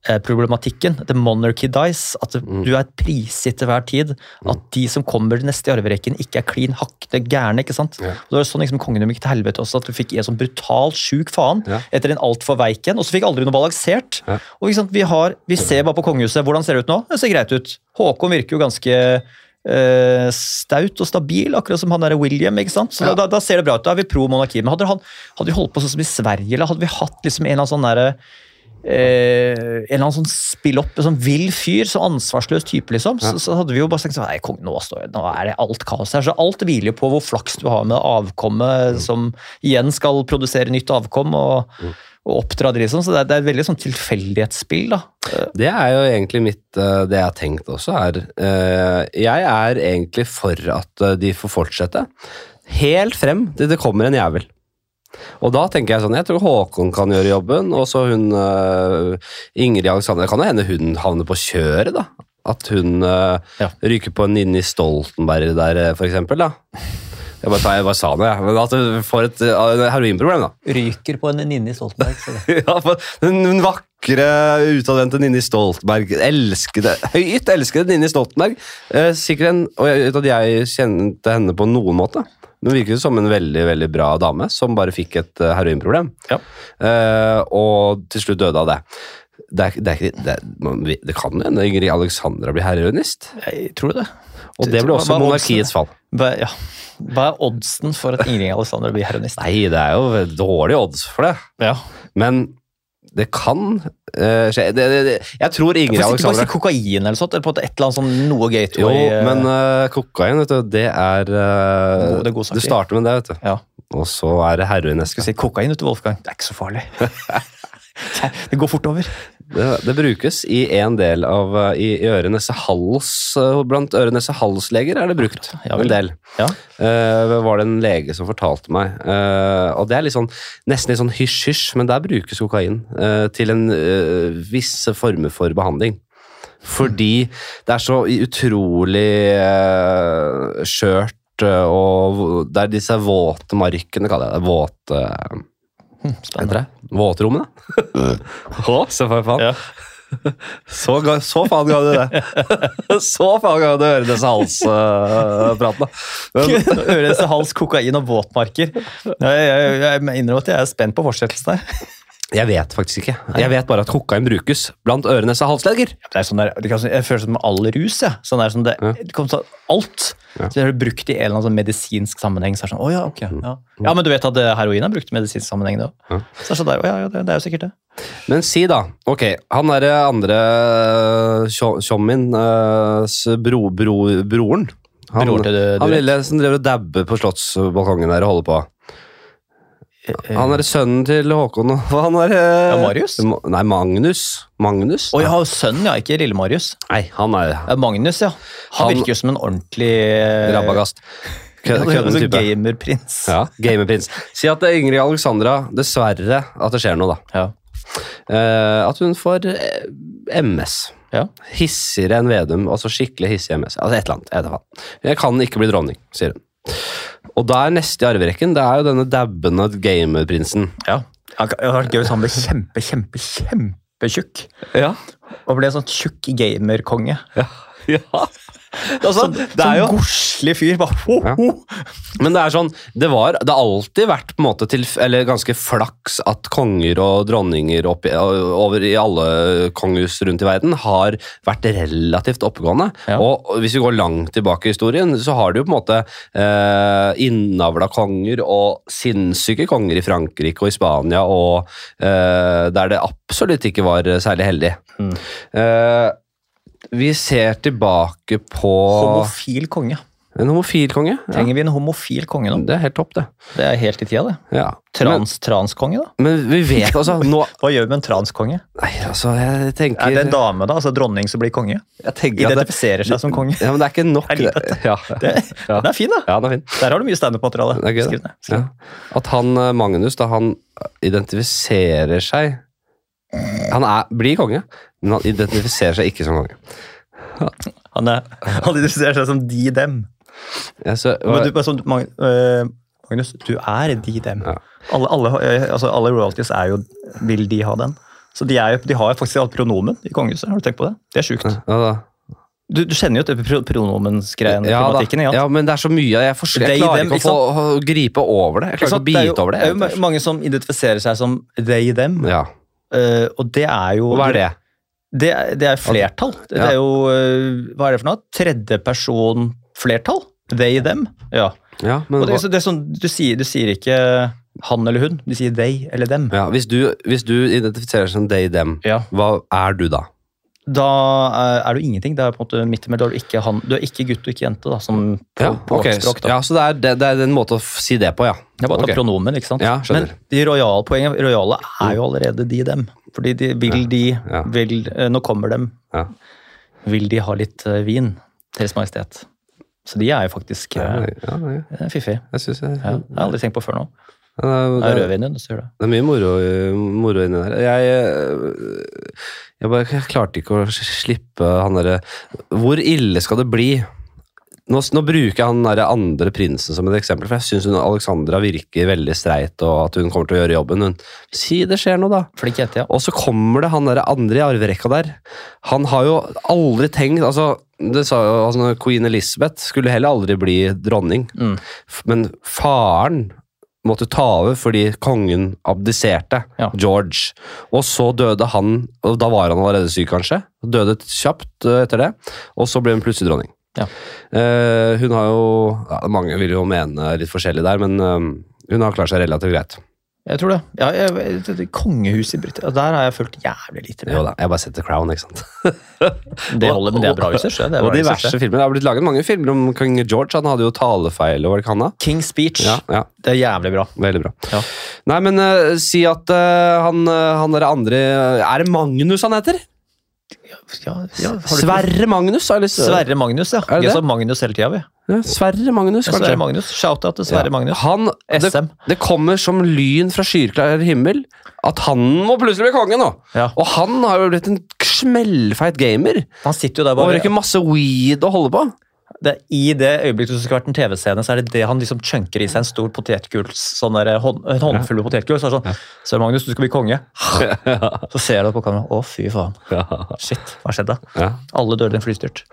terningkastproblematikken. The monarchy dies. At Mm. du er prisgitt til hver tid. At de som kommer neste i arverekken, ikke er klin hakkende gærne. ikke sant? Ja. Og det var sånn liksom Kongen gikk til helvete også, at du fikk en sånn brutalt sjuk faen Ja. etter en altfor veik en, og så fikk aldri noe balansert. Ja. Og vi, har, vi ser bare på kongehuset. Hvordan ser det ut nå? Det ser greit ut. Håkon virker jo ganske eh, staut og stabil, akkurat som han der William. ikke sant? Så da, da ser det bra ut. Da er vi pro monarki. Men hadde, han, hadde vi holdt på sånn som i Sverige, eller hadde vi hatt liksom en eller annen sånn derre eh, en eller annen sånn spill-opp, en sånn vill fyr, så ansvarsløs type, liksom. Så, så hadde vi jo bare tenkt sånn Nei, kong, nå, står, nå er det alt kaos her. Så alt hviler jo på hvor flaks du har med avkommet, som igjen skal produsere nytt avkom. og og oppdra det liksom, så det er, det er et veldig sånn tilfeldighetsspill. da. Det er jo egentlig mitt eh, Det jeg har tenkt også, er eh, Jeg er egentlig for at eh, de får fortsette. Helt frem til det kommer en jævel. Og da tenker jeg sånn, jeg tror Håkon kan gjøre jobben, og så hun uh, Ingrid Alexandra. Det kan jo hende hun havner på kjøret, da. At hun uh, Ja. ryker på en Ninni Stoltenberg der, eh, for eksempel. Da. Jeg bare, tar- jeg bare sa det, jeg. Men at hun får et uh, heroinproblem, da. Ryker på en Ninni Stoltenberg. Ja, for den, vakre, utadvendte Ninni Stoltenberg. Elskede, høyt elskede Ninni Stoltenberg. Uh, sikkert en, og vet at jeg kjente henne på noen måte. Men virket som en veldig veldig bra dame som bare fikk et eh, heroinproblem. Ja. Uh, og til slutt døde av det. Det, er, det, er ikke, det, man, det kan jo hende Ingrid Alexandra blir heroinist. Jeg tror det. Og det ble også monarkiets fall. Hva, ja. Hva er oddsen for at Ingrid Alexandra blir heroinist? Nei, det er jo dårlige odds for det. Ja. Men det kan uh, skje. Det, det, det, jeg tror Ingrid Hvorfor Alexandra bare si kokain eller sånt? Eller på et eller annet sånn noe gateway? Jo, men uh, kokain, vet du, det er uh, det er Du starter med det, vet du. Ja. Og så er det heroin Skal neste. si kokain ute, Wolfgang? Det er ikke så farlig. det går fort over. Det, det brukes i en del av I i øre-nese-hals uh, Blant øre-nese-hals-leger er det brukt Ja en del. Ja. Uh, var det en lege som fortalte meg. Uh, og det er litt sånn, nesten litt sånn hysj-hysj, men der brukes kokain uh, til en uh, visse former for behandling. Fordi det er så utrolig uh, skjørt, og det er disse våte markene, kaller jeg det. Våte Spennende. det? Våtrommene? Å, se for faen. Ja. Så, ga, så faen ga du det. så faen ga du høre disse halspratene. da. Men, Ørese, hals, kokain og våtmarker. Jeg, jeg, jeg innrømmer at jeg er spent på fortsettelsen her. Jeg vet faktisk ikke. Jeg vet bare at kokain brukes blant øre-nese-halsleger. Det er sånn der, det kan, jeg føler som all rus. Ja. Sånn der, sånn det, Ja. det kommer til alt. Ja. Så det er brukt i en eller annen sånn medisinsk sammenheng. Så er det sånn, å ja, ok. Ja. ja, men du vet at eh, heroin er brukt i medisinsk sammenheng, det òg. Ja. Så det er sånn der, å ja, ja, det, det er jo sikkert det. Men si da, ok, han er andre tjommien min, eh, bro, bro, broren. Han, Bror til han lille som driver og dabber på slottsbalkongen der og holder på. Eh, Han er sønnen til Håkon og han er, eh, Ja, Marius? Ma- Nei, Magnus. Magnus? Å ja, sønnen, ja. Ikke lille Marius. Nei, han er Ja, Magnus, ja. Han, Han- virker jo som en ordentlig eh, rabagast. Kødden type. Gamerprins. Ja, gamerprins. Si at det er Ingrid Alexandra, dessverre at det skjer noe, da. Ja. Uh, at hun får eh, MS. Ja. Hissigere enn Vedum, altså skikkelig hissig MS. Altså et eller annet. Jeg kan ikke bli dronning, sier hun. Og da er neste i arverekken det er jo denne dabbende gamerprinsen. ja. Det hadde vært gøy hvis han ble kjempe, kjempe, kjempetjukk. Ja. Og ble en sånn tjukk gamerkonge. Ja. ja. Altså, Sånn, det er jo sånn godslig fyr. Bare, ho, Ja. Men det er sånn, det, har alltid vært på en måte til, eller ganske flaks at konger og dronninger opp, over i alle kongehus rundt i verden har vært relativt oppegående. Ja. Og hvis vi går langt tilbake i historien, så har du jo på en måte eh, innavla konger og sinnssyke konger i Frankrike og i Spania, og eh, der det absolutt ikke var særlig heldig. Mm. Eh, vi ser tilbake på Homofil konge. en homofil konge. Ja. Trenger vi en homofil konge nå? Det er helt topp, det. Det er helt i tida, det. Ja. Trans, transkonge, da? Men, vi vet altså nå Hva gjør vi med en transkonge? Nei, altså, jeg tenker Er det en dame, da? Altså dronning som blir konge? At det, Identifiserer seg som konge? ja, men det er ikke nok. Det. Ja. Det. Den er fin, da. ja, den er fin. Der har du mye standup-materiale. Er Skriv ned. Ja. At han eh, Magnus, da han identifiserer seg Han er, blir konge, men han identifiserer seg ikke som konge. Han, er, han identifiserer seg som de, dem. Ja, så, og, du, sånn, Mag- øh, Magnus, du er de, dem. Ja. Alle, alle, øh, altså, alle royalties er jo Vil de ha den? Så de, jo, de har jo faktisk alt pronomen i kongehuset. Har du tenkt på det? Det er sjukt. ja. Du, du kjenner jo til pro pronomensgreien. Ja, ikke ja, men det er så mye. Jeg, forstår, jeg klarer them, ikke å få gripe over det. Jeg klarer ikke å jo- bite over det. Det er jo mange som identifiserer seg som they, them. Ja. Uh, og det er jo hva er det? Det, er- det er flertall. Det er jo øh, Hva er det for noe? Tredje person flertall? They, them. Ja. Ja, men det, det er sånn, du, sier, du sier ikke han eller hun, du sier they eller dem. ja, hvis, du, hvis du identifiserer som they, them, Ja. hva er du da? Da er, er du ingenting. Det er på en måte midt imellom. Er du ikke, han, du er ikke gutt og ikke jente, da, som på, Ja, på okay. språk. Da. ja, så det er, det, det er en måte å si det på, ja. Det er bare å ta pronomen, ikke sant? Ja. Men de royalpoengene rojale er jo allerede de, dem. Fordi de vil de Ja. vil, eh, Nå kommer dem. Vil de ha litt eh, vin? Deres Majestet. Så de er jo faktisk Ja, eh, ja, eh, fiffige. jeg jeg, har aldri tenkt på før nå. det, er det, er, det er mye moro, moro inni der. Jeg, jeg, bare, jeg klarte ikke å slippe han derre Hvor ille skal det bli? Nå, nå bruker jeg han der andre prinsen som et eksempel, for jeg syns Alexandra virker veldig streit, og at hun kommer til å gjøre jobben. Hun, si det skjer noe, da. Flink jente, ja. Og så kommer det han der andre i arverekka der. Han har jo aldri tenkt altså, det sa jo, altså, Queen Elizabeth skulle heller aldri bli dronning, Mm. Men faren måtte ta over fordi kongen abdiserte, Ja. George. Og så døde han, og da var han allerede syk, kanskje. Døde kjapt eh, etter det, og så ble hun plutselig dronning. Ja. Uh, hun har jo ja, Mange vil jo mene litt forskjellig der, men uh, hun har klart seg relativt greit. Jeg tror det. Ja, jeg, det- kongehuset i Britannia, der har jeg fulgt jævlig lite med. Jo da, jeg bare setter Crown, ikke sant. Det holder, men det er bra research. det. Det Og diverse det. filmer. Det har blitt laget mange filmer om kong George. Han hadde jo talefeil, var det ikke han da? King's Speech. Ja, ja, Det er jævlig bra. veldig bra. Ja. Nei, men uh, si at uh, han, eh, han der andre Er det Magnus han heter? Ja, Sverre Magnus? Eller, Sverre Magnus, ja. Vi sa Magnus hele tida, vi. Ja, Sverre Magnus, kanskje. Sverre Magnus. Shout-out til Sverre Ja. Magnus. Han, det, SM. det kommer som lyn fra skyklar himmel at han må plutselig bli konge nå. Ja. Og han har jo blitt en smellfeit gamer. Han sitter jo der Og bare røyker masse weed å holde på. Det, I det øyeblikket det skulle vært en TV-scene, så er det det han liksom chunker i seg en stor potetgull, sånn der, hånd, en håndfull med potetgull. Så er det sånn «Sør Magnus, du skal bli konge. Så ser du på kamera. Å, fy faen. Shit, hva skjedde? Ja. Alle døde i en flystyrt.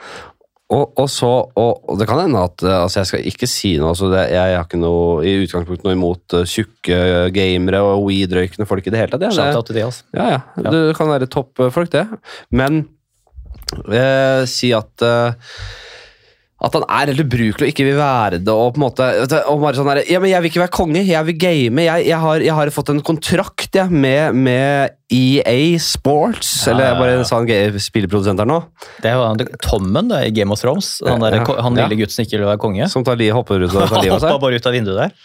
Og, og så, og, og det kan hende at eh, altså Jeg skal ikke si noe altså det, Jeg har ikke noe i utgangspunktet noe imot uh, tjukke gamere og weed-røykende folk i det hele tatt. Det, Det- Shout-out de, altså. Ja, ja. Det kan være toppfolk, det. Men eh, si at eh, at han er helt ubrukelig og ikke vil være det. Og på en måte, og bare sånn her, ja, men Jeg vil ikke være konge, jeg vil game. Jeg, jeg, har, jeg har fått en kontrakt ja, med, med EA Sports. Ja, Eller bare en sånn spilleprodusent her nå. Det jo Tommen da, i Game of Thrones. Han, der, han lille gutten som ikke vil være konge. Som tar li, hopper ut og tar livet av Hoppa bare ut av vinduet der.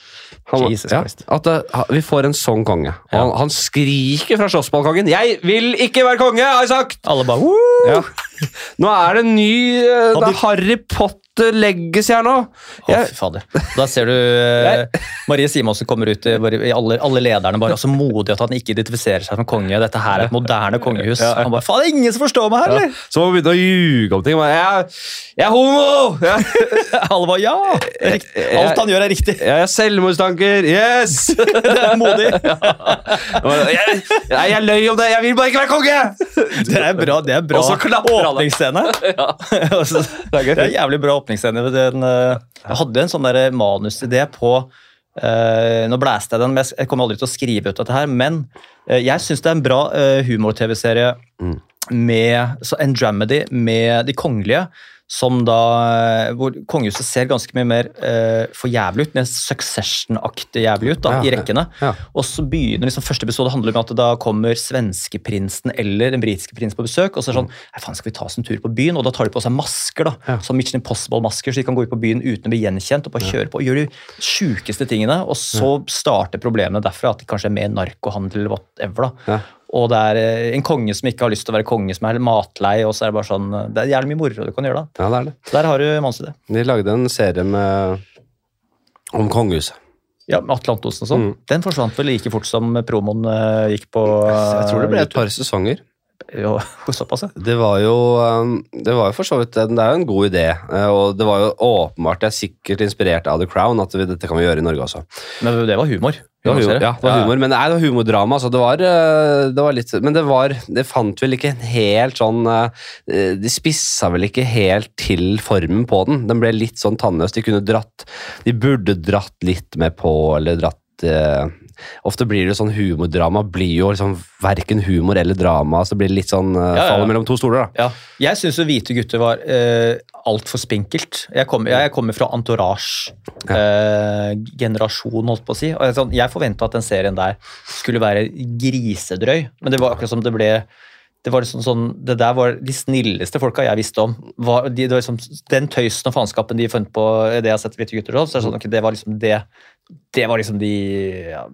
Han, ja, at uh, vi får en sånn konge. Ja. Han, han skriker fra slåssballkongen 'Jeg vil ikke være konge', har jeg sagt! Alle bare Woo! Ja. Nå er det ny uh, Det er Harry Potter legges her nå. Å, Jeg, fy fader. Da ser du uh, Marie Simonsen kommer ut i, i alle, alle lederne bare så modig at han ikke identifiserer seg som konge. Dette her er et moderne kongehus. Han bare, faen, det er ingen som forstår meg her, eller? så må vi begynne å ljuge om ting. Men Jeg, jeg er homo! Alle bare, ja! riktig. Alt han gjør er riktig. jeg er selvmordstanker! Yes! Det er modig. Jeg, jeg, jeg løy om det! Jeg vil bare ikke være konge! Det er bra, det er bra Og så klapper alle. Åpningsscene. ja. det er en jævlig bra åpningsscene. Eh, Jeg hadde en sånn manusidé på Uh, Nå blæste jeg den, men jeg- jeg kommer aldri til å skrive ut dette her. Men uh, jeg syns det er en bra uh, humor-TV-serie Mm. med så en dramedy med de kongelige. Som da, hvor kongehuset ser ganske mye mer eh, for jævlig ut, mer Succession-aktig jævlig ut da, Ja, i rekkene. ja. Og så begynner liksom første episode handler om at da kommer svenskeprinsen eller den britiske prinsen på besøk. Og så er det sånn Nei, faen, skal vi ta oss en tur på byen? Og da tar de på seg masker. da, Ja. Sånn Mission Impossible-masker, så de kan gå ut på byen uten å bli gjenkjent. Og bare kjøre på og gjøre de sjukeste tingene. Og så starter problemene derfra, at de kanskje er mer narkohandel eller whatever. da. Og det er eh, en konge som ikke har lyst til å være konge, som er matlei. og så er Det bare sånn, eh, det er jævlig mye moro du kan gjøre da. Ja, det er det. Der har du mansidé. De lagde en serie med om kongehuset. Ja, med Atle Antonsen og sånn. Mm. Den forsvant vel like fort som promoen eh, gikk på Jeg tror det ble et par sesonger. Jo, såpass, ja. Det var jo um, Det var jo for så vidt Det er jo en god idé. eh, Og det var jo åpenbart Det er sikkert inspirert av The Crown at vi, dette kan vi gjøre i Norge også. Men det var humor. Det var humor, ja, det var humor, men nei, det var humordrama. Så det var, eh, det var litt, men det var Det fant vel ikke en helt sånn eh, De spissa vel ikke helt til formen på den. Den ble litt sånn tannløs. De kunne dratt De burde dratt litt med på, eller dratt eh, Ofte blir det sånn humordrama blir jo liksom verken humor eller drama. Så blir det litt sånn uh, Ja, ja. mellom to stoler, da. Ja. Jeg syns Hvite gutter var uh, altfor spinkelt. Jeg kommer, jeg kommer fra entourage-generasjon, holdt på å si. Og jeg, sånn, jeg forventa at den serien der skulle være grisedrøy, men det var akkurat som det ble det var liksom sånn, det der var de snilleste folka jeg visste om. Var, de, det var liksom, den tøysen og faenskapen de fant på det jeg har sett Hvite gutter, så er det sånn, okay, det var liksom det Det var liksom de ja,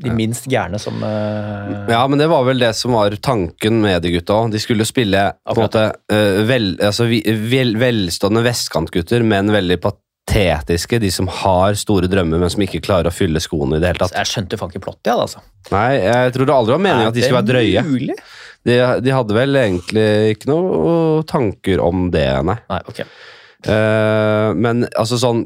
de minst gærne som uh... Ja, men det var vel det som var tanken med de gutta òg. De skulle spille på en måte uh, vel, altså, vel, velstående vestkantgutter, men veldig patetiske. De som har store drømmer, men som ikke klarer å fylle skoene i det hele tatt. Jeg skjønte faen ikke plottet, jeg, altså. Nei, jeg tror det aldri var meningen at de skulle være drøye. De, de hadde vel egentlig ikke noe tanker om det, nei. Nei, ok. Eh, men altså sånn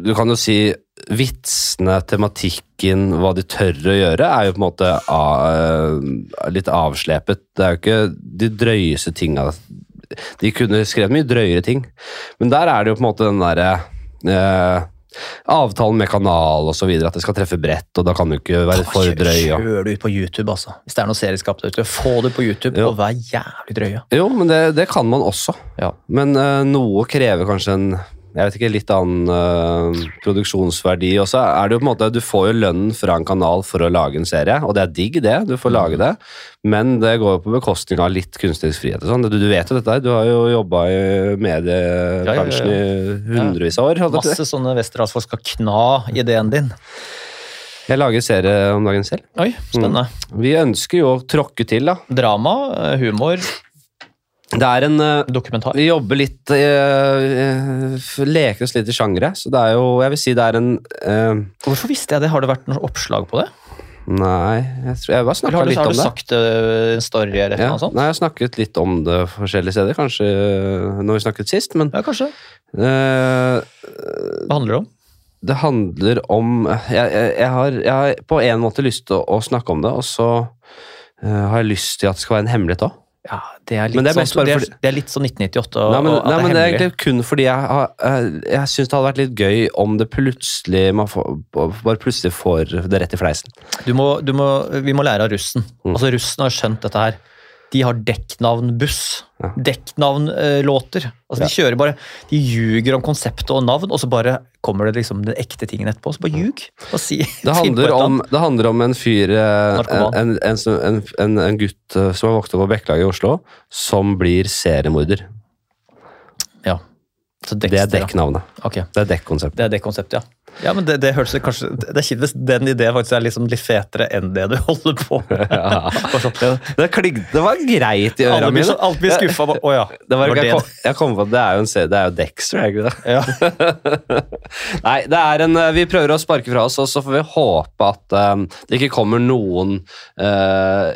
Du kan jo si vitsene, tematikken, hva de tør å gjøre, er jo på en måte uh, litt avslepet. Det er jo ikke de drøyeste tinga. De kunne skrevet mye drøyere ting, men der er det jo på en måte den derre eh, Avtalen med kanal og så videre, at det skal treffe bredt, og da kan du ikke være for drøy. Da Kjør det ut på YouTube, altså. Hvis det er noe serieskap der ute, få det på YouTube Jo. og vær jævlig drøy. Jo, men det, det kan man også. Ja. Men uh, noe krever kanskje en jeg vet ikke, litt annen uh, produksjonsverdi også. Er det jo på en måte, Du får jo lønnen fra en kanal for å lage en serie, og det er digg, det. Du får lage det, men det går jo på bekostning av litt kunstnerisk frihet. og sånn. Du, du vet jo dette du har jo jobba i mediebransjen Ja, i hundrevis av år. Masse sånne westerdalsfolk skal kna ideen din. Jeg lager serie om dagen selv. Oi, spennende. Vi ønsker jo å tråkke til, da. Drama, eh, humor, Det er en eh, dokumentar. Vi jobber litt uh, Leker oss litt i sjangere, så det er jo Jeg vil si det er en uh, Hvorfor visste jeg det? Har det vært noe oppslag på det? Nei, jeg tror jeg bare snakka har du, litt har om du sagt en uh, story eller Ja, noe sånt? nei, jeg har snakket litt om det forskjellige steder, kanskje når vi snakket sist, men Ja, kanskje. Hva handler det om? det handler om jeg, jeg, jeg, har, har på en måte lyst til å, å snakke om det, og så har jeg lyst til at det skal være en hemmelighet òg. Ja, det er litt, Men det er sånn, det er, det er litt sånn 1998 og, Nei, men, og nei, men det er egentlig kun fordi jeg, har- jeg, jeg syns det hadde vært litt gøy om det plutselig man får, bare plutselig får det rett i fleisen. Du må, du må, vi må lære av russen. Mm. Altså Russen har skjønt dette her. De har dekknavnbuss. Ja. Dekknavnlåter. Altså, De kjører bare, de ljuger om konseptet og navn, og så bare kommer det liksom den ekte tingen etterpå. Så bare ljug. Og si, Det handler, om, det handler om en fyr eh, en, en, en, en, en gutt eh, som har vokst opp på Bekkelaget i Oslo, som blir seriemorder. Ja. Så Det er dekknavnet. Okay. Det er dekkonseptet. Det er dekkonseptet, ja. Ja, men det, det høres kanskje Det er kjipt hvis den ideen faktisk er liksom litt fetere enn det du holder på med. Ja. Det, kling, det var greit i ørene øra mine. Alt blir skuffa. Å ja. Det var, jeg, det. kom, jeg kom på at det er jo en det er jo Dexter, er det ikke det? Ja. Nei, det er en, vi prøver å sparke fra oss, og så får vi håpe at um, det ikke kommer noen uh,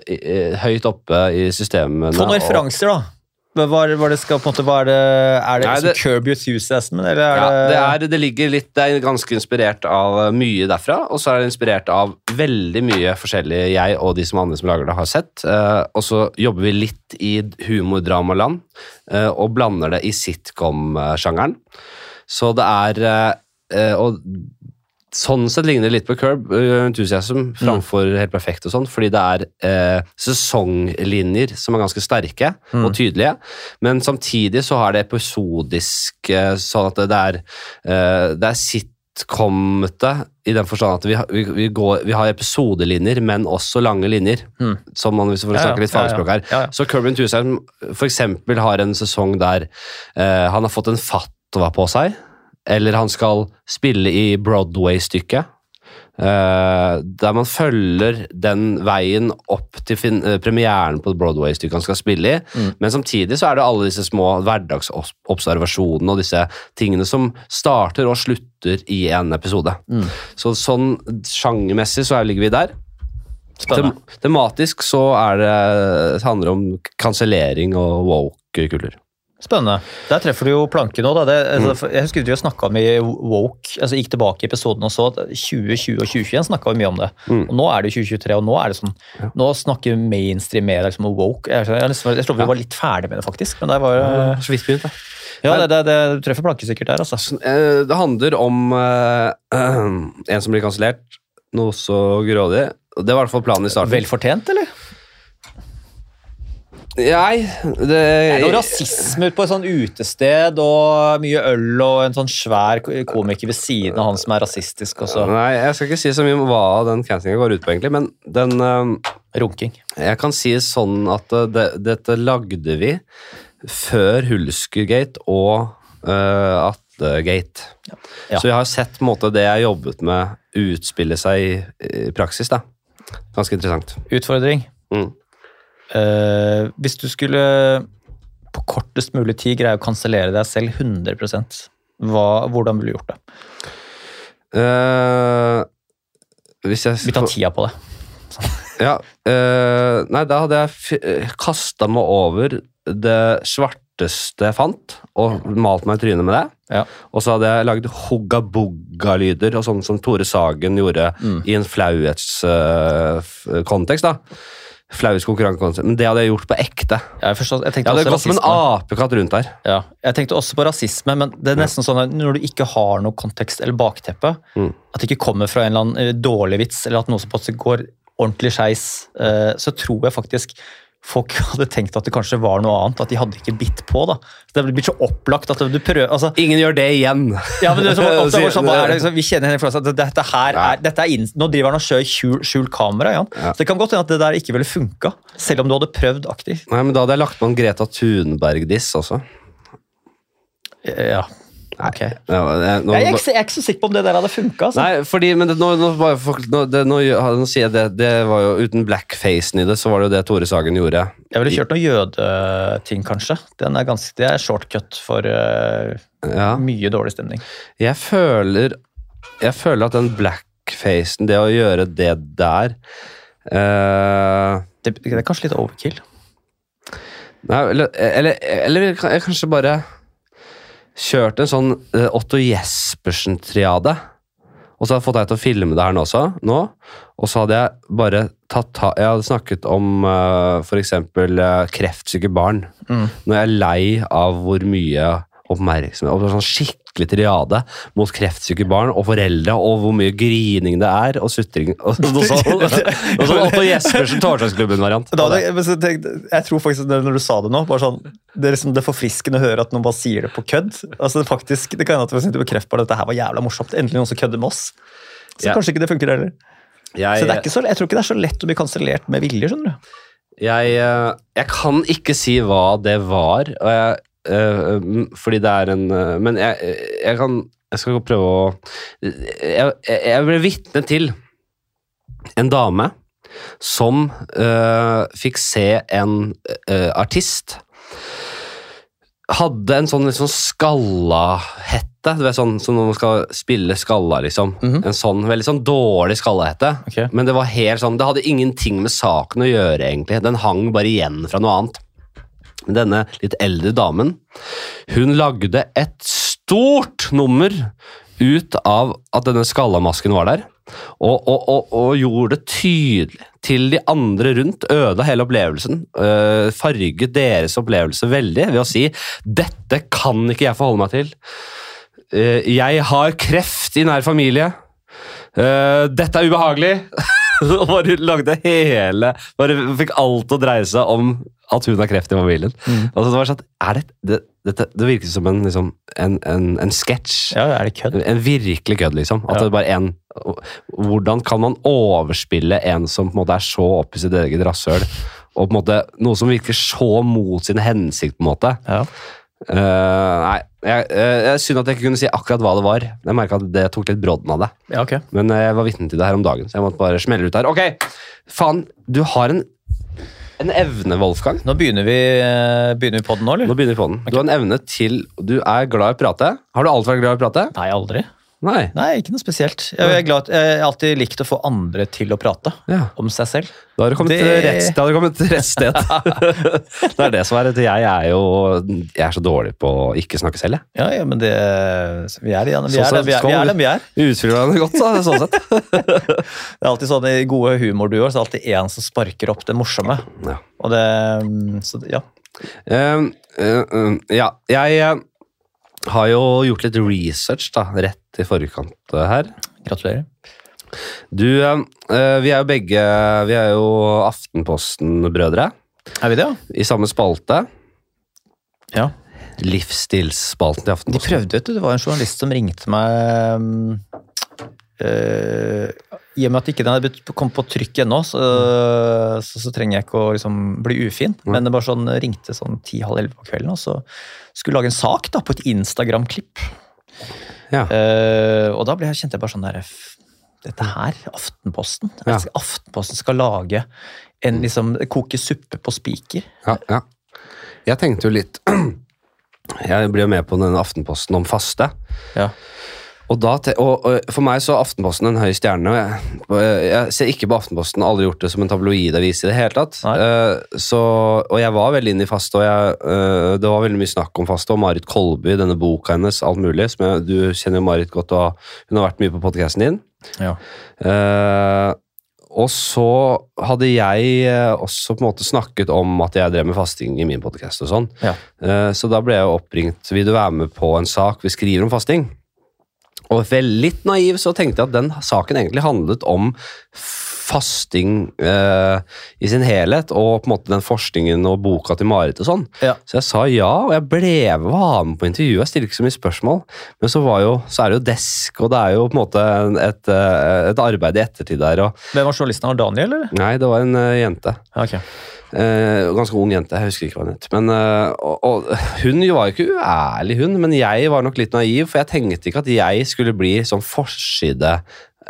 høyt oppe i systemene. Få noen referanser, da. Hva, hva det skal, måte, hva er det, er det, Nei, liksom det- Curb Enthusiasm, eller er Ja, det, er, det ligger litt Det er ganske inspirert av uh, mye derfra, og så er det inspirert av veldig mye forskjellig jeg og de som andre som lager det, har sett. Uh, og så jobber vi litt i humordramaland uh, og blander det i sitcom-sjangeren. Så det er uh, Og sånn sett ligner det litt på Curb uh, Enthusiasm framfor Helt perfekt og sånn, fordi det er eh, sesonglinjer som er ganske sterke og tydelige, men samtidig så har det episodisk eh, sånn at det er, eh, det er sitcomete i den forstand at vi, har- vi, vi, går, vi har episodelinjer, men også lange linjer. Mm. Som man, hvis vi Ja, snakker litt fagspråk her. Ja, ja. Så Curb Enthusiasm for eksempel har en sesong der eh, han har fått en fatwa på seg, eller han skal spille i Broadway-stykket. Uh, der man følger den veien opp til eh, premieren på Broadway-stykket han skal spille i. Mm. Men samtidig så er det alle disse små hverdagsobservasjonene og disse tingene som starter og slutter i en episode. Mm. Så sånn sjangermessig så er- ligger vi der. Tem tematisk så er det, det handler om kansellering og woke kultur. Spennende. Der treffer du jo planken nå. Da. Det, altså, Mm. Jeg husker vi snakka om i Woke, altså gikk tilbake i episoden og så at 2020 og 2021 snakka vi mye om det. Mm. Og Nå er det 2023, og nå er det sånn, Ja. nå snakker mainstream media liksom, om woke. Jeg, jeg, jeg, jeg tror vi var litt ferdig med det, faktisk. Men det var jo- Så vidt begynt, da. ja, det, det, det treffer planken sikkert der, altså. Eh, Det handler om uh, en som blir kansellert, noe så grådig. Det var i hvert fall planen i starten. Vel fortjent, eller? Nei, det, Det er noe rasisme på et sånn utested, og mye øl og en sånn svær komiker ved siden av han som er rasistisk, Også. Nei, jeg skal ikke si så mye om hva den cancellingen går ut på, egentlig, men den uh, runking. Jeg kan si sånn at eh, det, dette lagde vi før Hulskergate og uh, Atlegate. Ja. Så jeg har sett på en måte, det jeg jobbet med, utspille seg i, i praksis. da. Ganske interessant. Utfordring. Mm. Eh, hvis du skulle på kortest mulig tid greie å kansellere deg selv 100 hva, hvordan ville du gjort det? Uh, hvis jeg Vi tar tida på det. Ja, Uh, Nei, da hadde jeg kasta meg over det svarteste jeg fant, og malt meg i trynet med det. Ja. Og så hadde jeg lagd hugga-bugga-lyder, og sånn som Tore Sagen gjorde Mm. i en flauhetskontekst. da. Flauhets konkurransekontekst. Men det hadde jeg gjort på ekte. Jeg, forstår, jeg Jeg hadde gått som en apekatt rundt der. Ja, jeg tenkte også på rasisme, men det er nesten sånn at når du ikke har noe kontekst eller bakteppe, Mm. at det ikke kommer fra en eller annen eh, dårlig vits, eller at noe som går ordentlig skeis, eh, så tror jeg faktisk folk hadde tenkt at det kanskje var noe annet, at de hadde ikke bitt på. da. Det blir så opplagt at du prøver altså, Ingen gjør det igjen. ja, men det er så, ofte det sånn, er det, så Vi kjenner henne for dette her er, dette er Nå driver han og kjører skjul, kamera. Jan. Ja. Så Det kan godt hende at det der ikke ville funka, selv om du hadde prøvd aktivt. Nei, men Da hadde jeg lagt på en Greta Thunberg-diss også. Ja, ok. Ja, jeg, nå, Jeg er, ikke, jeg er ikke så sikker på om det der hadde funka. Altså. Nei, fordi, men det, nå, nå, det, nå, nå sier jeg det, det var jo Uten blackfacen i det, så var det jo det Tore Sagen gjorde. Jeg ville kjørt noen jødeting, kanskje. Den er ganske, det er shortcut for uh, Ja. mye dårlig stemning. Jeg føler Jeg føler at den blackfacen, det å gjøre det der uh, Det, det er kanskje litt overkill. Nei, eller, eller, eller kan- kanskje bare kjørt en sånn eh, Otto Jespersen-triade. Og så hadde jeg fått deg til å filme det her nå også. Nå, og så hadde jeg bare tatt ta Jeg hadde snakket om uh, f.eks. Uh, kreftsyke barn. Mm. Når jeg er lei av hvor mye oppmerksomhet og sånn skikkelig triade mot kreftsyke barn og foreldre, og hvor mye grining det er, og sutring og så sånt. Noe sånn Otto Jespersen Torsdagsklubben-variant. Jeg, så jeg tror faktisk det, når du sa det nå, bare sånn, det er liksom det forfriskende å høre at noen bare sier det på kødd. Altså det, faktisk, det kan hende at vi bekrefter på at dette her var jævla morsomt. Endelig noen som kødder med oss. Så Ja. kanskje ikke det funker heller. Jeg, Så det er ikke så, jeg tror ikke det er så lett å bli kansellert med vilje. skjønner du. Jeg, eh, jeg kan ikke si hva det var, og jeg, fordi det er en eh, Men jeg, jeg kan Jeg skal prøve å Jeg, jeg, ble vitne til en dame som fikk se en artist hadde en sånn liksom skallahette. Du vet sånn som når man skal spille skalla, liksom. Mhm. En sånn veldig sånn dårlig skallahette. Okay. Men det var helt sånn, det hadde ingenting med saken å gjøre, egentlig. Den hang bare igjen fra noe annet. Denne litt eldre damen, hun lagde et stort nummer ut av at denne skallamasken var der. Og, og, og, og gjorde det tydelig til de andre rundt. Ødela hele opplevelsen. øh, farget deres opplevelse veldig ved å si 'Dette kan ikke jeg forholde meg til'. Uh, 'Jeg har kreft i nær familie'. Uh, 'Dette er ubehagelig'. Og bare lagde hele Bare fikk alt å dreie seg om at hun har kreft i familien. Mm. Altså, det var sånn, er det, det, det, det virket som en, liksom, en, en, en sketsj. Ja, er det kødd? En virkelig kødd, liksom. At Ja. det bare en, hvordan kan man overspille en som på en måte er så oppi sitt eget rasshøl, og på en måte noe som virker så mot sin hensikt, på en måte? Ja. Uh, nei, jeg, uh, jeg synd at jeg ikke kunne si akkurat hva det var. Jeg merka at det tok litt brodden av det. ja, okay. Men eh, jeg var vitne til det her om dagen, så jeg måtte bare smelle ut her. Ok, faen, du har en, en evne, Wolfgang. Nå begynner vi, eh, begynner vi på den nå, eller? Nå begynner vi på den. Du har en evne til Du er glad i å prate. Har du alltid vært glad i å prate? Nei, aldri. Nei. Nei, ikke noe spesielt. Jeg er glad, jeg har alltid likt å få andre til å prate Ja. om seg selv. Da har du kommet Det- til rett, da har du kommet til rett sted. det er det som er. at Jeg er jo jeg er så dårlig på å ikke snakke selv, jeg. Ja, ja, men det Vi er, vi er, vi er, vi er, vi er dem vi er. Utfyller hverandre godt, så, sånn sett. Det er alltid sånn i gode humorduoer så er det alltid én som sparker opp det morsomme. Ja. Og det Så ja. Uh, uh, uh, ja, jeg har jo gjort litt research da, rett i forkant uh, her. Gratulerer. Du, uh, uh, vi er jo begge Vi er jo Aftenposten-brødre Er vi det, ja? i samme spalte. Ja. Livsstilsspalten til De prøvde, vet du. Det var en journalist som ringte meg eh, I og med at ikke den hadde blitt- kommet på trykk ennå, så, så, så trenger jeg ikke å liksom, bli ufin. Men det bare sånn, ringte sånn ti-halv elleve på kvelden, og så skulle lage en sak da, på et Instagram-klipp. Ja. Uh, og da ble jeg, kjente jeg bare sånn der Dette her, Aftenposten. Ja. Aftenposten skal lage en liksom Koke suppe på spiker. Ja, ja. Jeg tenkte jo litt Jeg ble jo med på denne Aftenposten om faste. Ja. Og, te- og, og For meg så er Aftenposten en høy stjerne. Jeg, jeg ser ikke på Aftenposten, aldri gjort det som en tabloidavis i det hele tatt. Eh, så, og jeg var veldig inne i faste, og jeg, uh, det var veldig mye snakk om faste. Og Marit Kolby, denne boka hennes, alt mulig. Jeg, du kjenner jo Marit godt, og hun har vært mye på podkasten din. Ja. Uh, og så hadde jeg også på en måte snakket om at jeg drev med fasting i min podkast og sånn. Ja. Så da ble jeg oppringt. Vil du være med på en sak vi skriver om fasting? Og vel litt naiv så tenkte jeg at den saken egentlig handlet om fasting eh, i sin helhet, og på en måte den forskningen og boka til Marit og sånn. Ja. Så jeg sa ja, og jeg ble var med på intervjuet. Jeg stilte ikke så mye spørsmål. Men så, var jo, så er det jo desk, og det er jo på en måte et, eh, et arbeid i ettertid der. Og, Hvem var journalisten? Var Daniel, eller? nei, det var en uh, jente. Okay. Eh, ganske ung jente, jeg husker ikke hva hun het. Men, eh, og, og, hun var jo ikke uærlig, hun, men jeg var nok litt naiv, for jeg tenkte ikke at jeg skulle bli sånn forside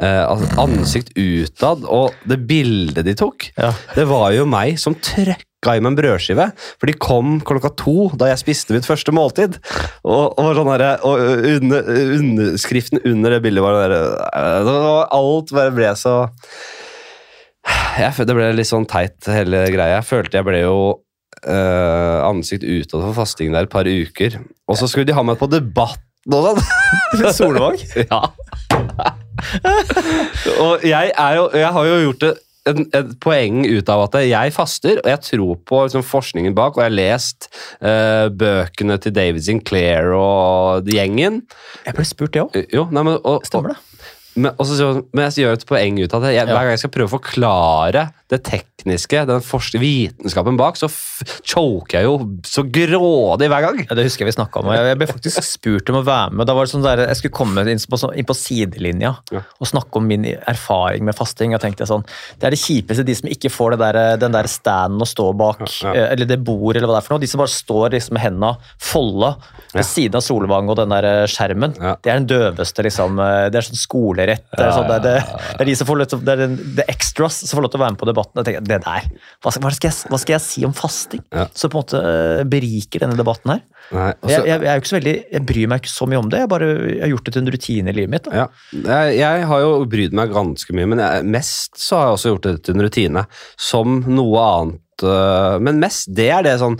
altså ansikt utad, og det bildet de tok, Ja. det var jo meg som trøkka i meg en brødskive. For de kom klokka to da jeg spiste mitt første måltid. Og, og, sånn der, og under, underskriften under det bildet var den derre Alt bare ble så jeg, Det ble litt sånn teit, hele greia. Jeg følte jeg ble jo eh, ansikt utad for fastingen der et par uker. Og så skulle de ha meg på debatt og sånn. Solvang? Ja. og jeg, jo, jeg har jo gjort et poeng ut av at jeg faster, og jeg tror på liksom, forskningen bak, og jeg har lest uh, bøkene til David Sinclair og gjengen. Jeg ble spurt, det òg. Stemmer det? Men, også, men jeg gjør et poeng ut av det. Jeg, Ja. Hver gang jeg skal prøve å forklare det tekniske, den forske vitenskapen bak, så choker jeg jo så grådig hver gang. Ja, det husker jeg vi snakka om. Jeg jeg ble faktisk spurt om å være med. Da var det sånn der, Jeg skulle komme inn på, sånn- inn på sidelinja Ja. og snakke om min erfaring med fasting. og tenkte jeg sånn, Det er det kjipeste, de som ikke får det der, den der standen å stå bak, eh, eller det bordet, eller hva det er for noe. De som bare står liksom med hendene folda ved Ja. siden av Solvang og den der eh, skjermen. Ja. Det er den døveste, liksom. eh, Det er sånn skolerett. Det er, sånn, det, er, det, ja, ja, ja. det er de som får lov til, det er den, the extras som får lov til å være med på debatten. Jeg tenker, det der, hva skal, hva, skal jeg, hva skal jeg si om fasting? Ja. Som på en måte eh, beriker denne debatten her. Nei, også, Jeg, jeg, jeg, er så veldig, jeg bryr meg ikke så mye om det. Jeg, bare, jeg har gjort det til en rutine i livet mitt. Ja. Jeg, jeg har jo brydd meg ganske mye, men jeg, mest så har jeg også gjort det til en rutine. Som noe annet. Øh, Men mest, det er det sånn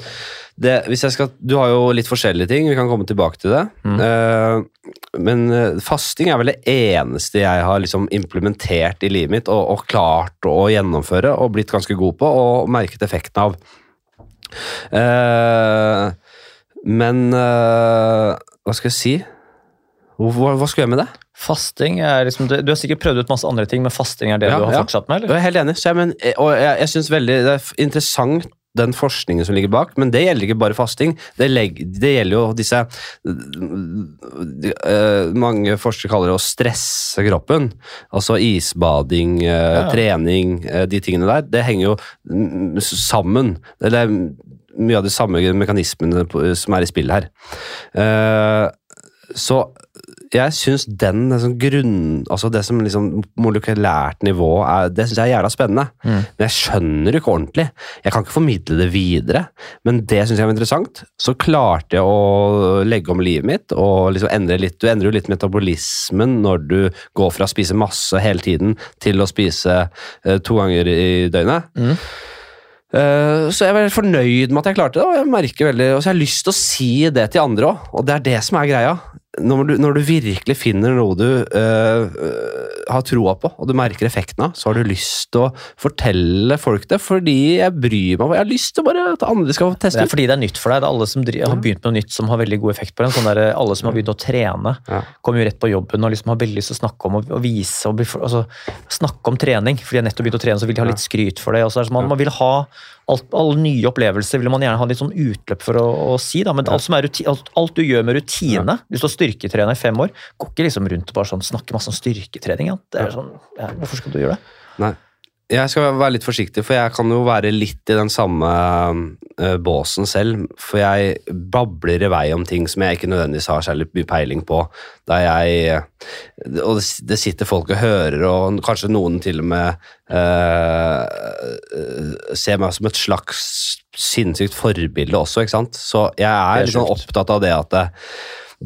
det, hvis jeg skal, Du har jo litt forskjellige ting, vi kan komme tilbake til det. Mm. Uh, men øh, fasting er vel det eneste jeg har liksom implementert i livet mitt og, og klart å gjennomføre og blitt ganske god på og merket effekten av. Uh, men uh, hva skal jeg si? Hva, hva skulle jeg med det? Fasting er liksom, Du har sikkert prøvd ut masse andre ting, men fasting er det Ja, du har ja. fortsatt med? eller? Jeg er helt enig. Jeg, men, og jeg, jeg synes veldig Det er interessant den forskningen som ligger bak, men det gjelder ikke bare fasting. Det, det gjelder jo disse øh, Mange forskere kaller det å stresse kroppen. Altså isbading, øh, Ja. trening, de tingene der. Det henger jo mm, sammen. Det er mye av de samme mekanismene som er i spill her. Eh, så jeg syns den det som grunn, altså det som liksom molekylært nivå er, det synes jeg er jævla spennende. Mm. Men jeg skjønner det ikke ordentlig. Jeg kan ikke formidle det videre. Men det syns jeg var interessant. Så klarte jeg å legge om livet mitt og liksom endre litt. Du endrer jo litt metabolismen når du går fra å spise masse hele tiden til å spise eh, to ganger i døgnet. Mm. Eh, Så jeg veldig fornøyd med at jeg klarte det, og jeg merker veldig, og så har jeg lyst til å si det til andre òg. Og det er det som er greia. Når du, når du virkelig finner noe du eh, har troa på, og du merker effekten av, så har du lyst til å fortelle folk det, fordi jeg bryr meg. om- Jeg har lyst til bare at andre skal få Det er fordi det er nytt for deg. Det er alle som har begynt med noe nytt som har veldig god effekt på deg. Sånn alle som har begynt å trene, Ja. kommer jo rett på jobben og liksom har veldig lyst til å snakke om og, og vise og bli, altså, snakke om trening. Fordi jeg nettopp begynte å trene, så vil de ha litt skryt for det. Og så det som man, man vil ha alt, Alle nye opplevelser vil man gjerne ha litt sånn utløp for å, å si. Da. Men alt, som er ruti, alt, alt du gjør med rutine Hvis du har styrketrener i fem år, går ikke liksom rundt og bare sånn, snakker masse om styrketrening. Ja. Det er sånn, ja, hvorfor skal du gjøre det? Nei. Jeg skal være litt forsiktig, for jeg kan jo være litt i den samme uh, båsen selv. For jeg babler i vei om ting som jeg ikke nødvendigvis har særlig mye peiling på. Da jeg Og det, sitter folk og hører, og kanskje noen til og med uh, ser meg som et slags sinnssykt forbilde også, ikke sant. Så jeg er litt sånn opptatt av det at det,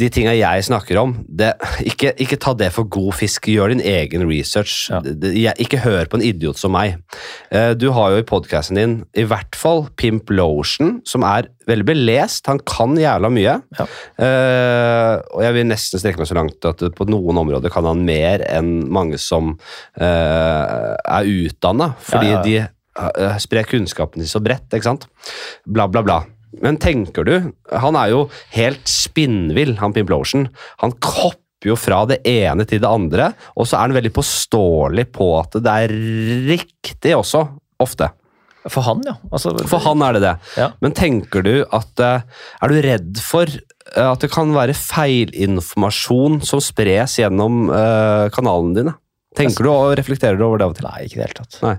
de tinga jeg snakker om, det, ikke, ikke ta det for god fisk. Gjør din egen research. Ja. Det- jeg- Ikke hør på en idiot som meg. Uh, Du har jo i podkasten din i hvert fall Pimp Lotion, som er veldig belest. Han kan jævla mye. Ja. Uh, og jeg vil nesten strekke meg så langt at på noen områder kan han mer enn mange som uh, er utdanna, fordi Ja, de sprer kunnskapen sin så bredt, ikke sant? Bla, bla, bla. Men tenker du Han er jo helt spinnvill, han Pimplotion. Han kopper jo fra det ene til det andre, og så er han veldig påståelig på at det er riktig også, ofte. For han, ja. Altså, For han er det det. Ja. Men tenker du at eh, Er du redd for eh, at det kan være feilinformasjon som spres gjennom eh, kanalene dine? Tenker du og reflekterer du over det av og til? Nei, ikke i det hele tatt. Nei.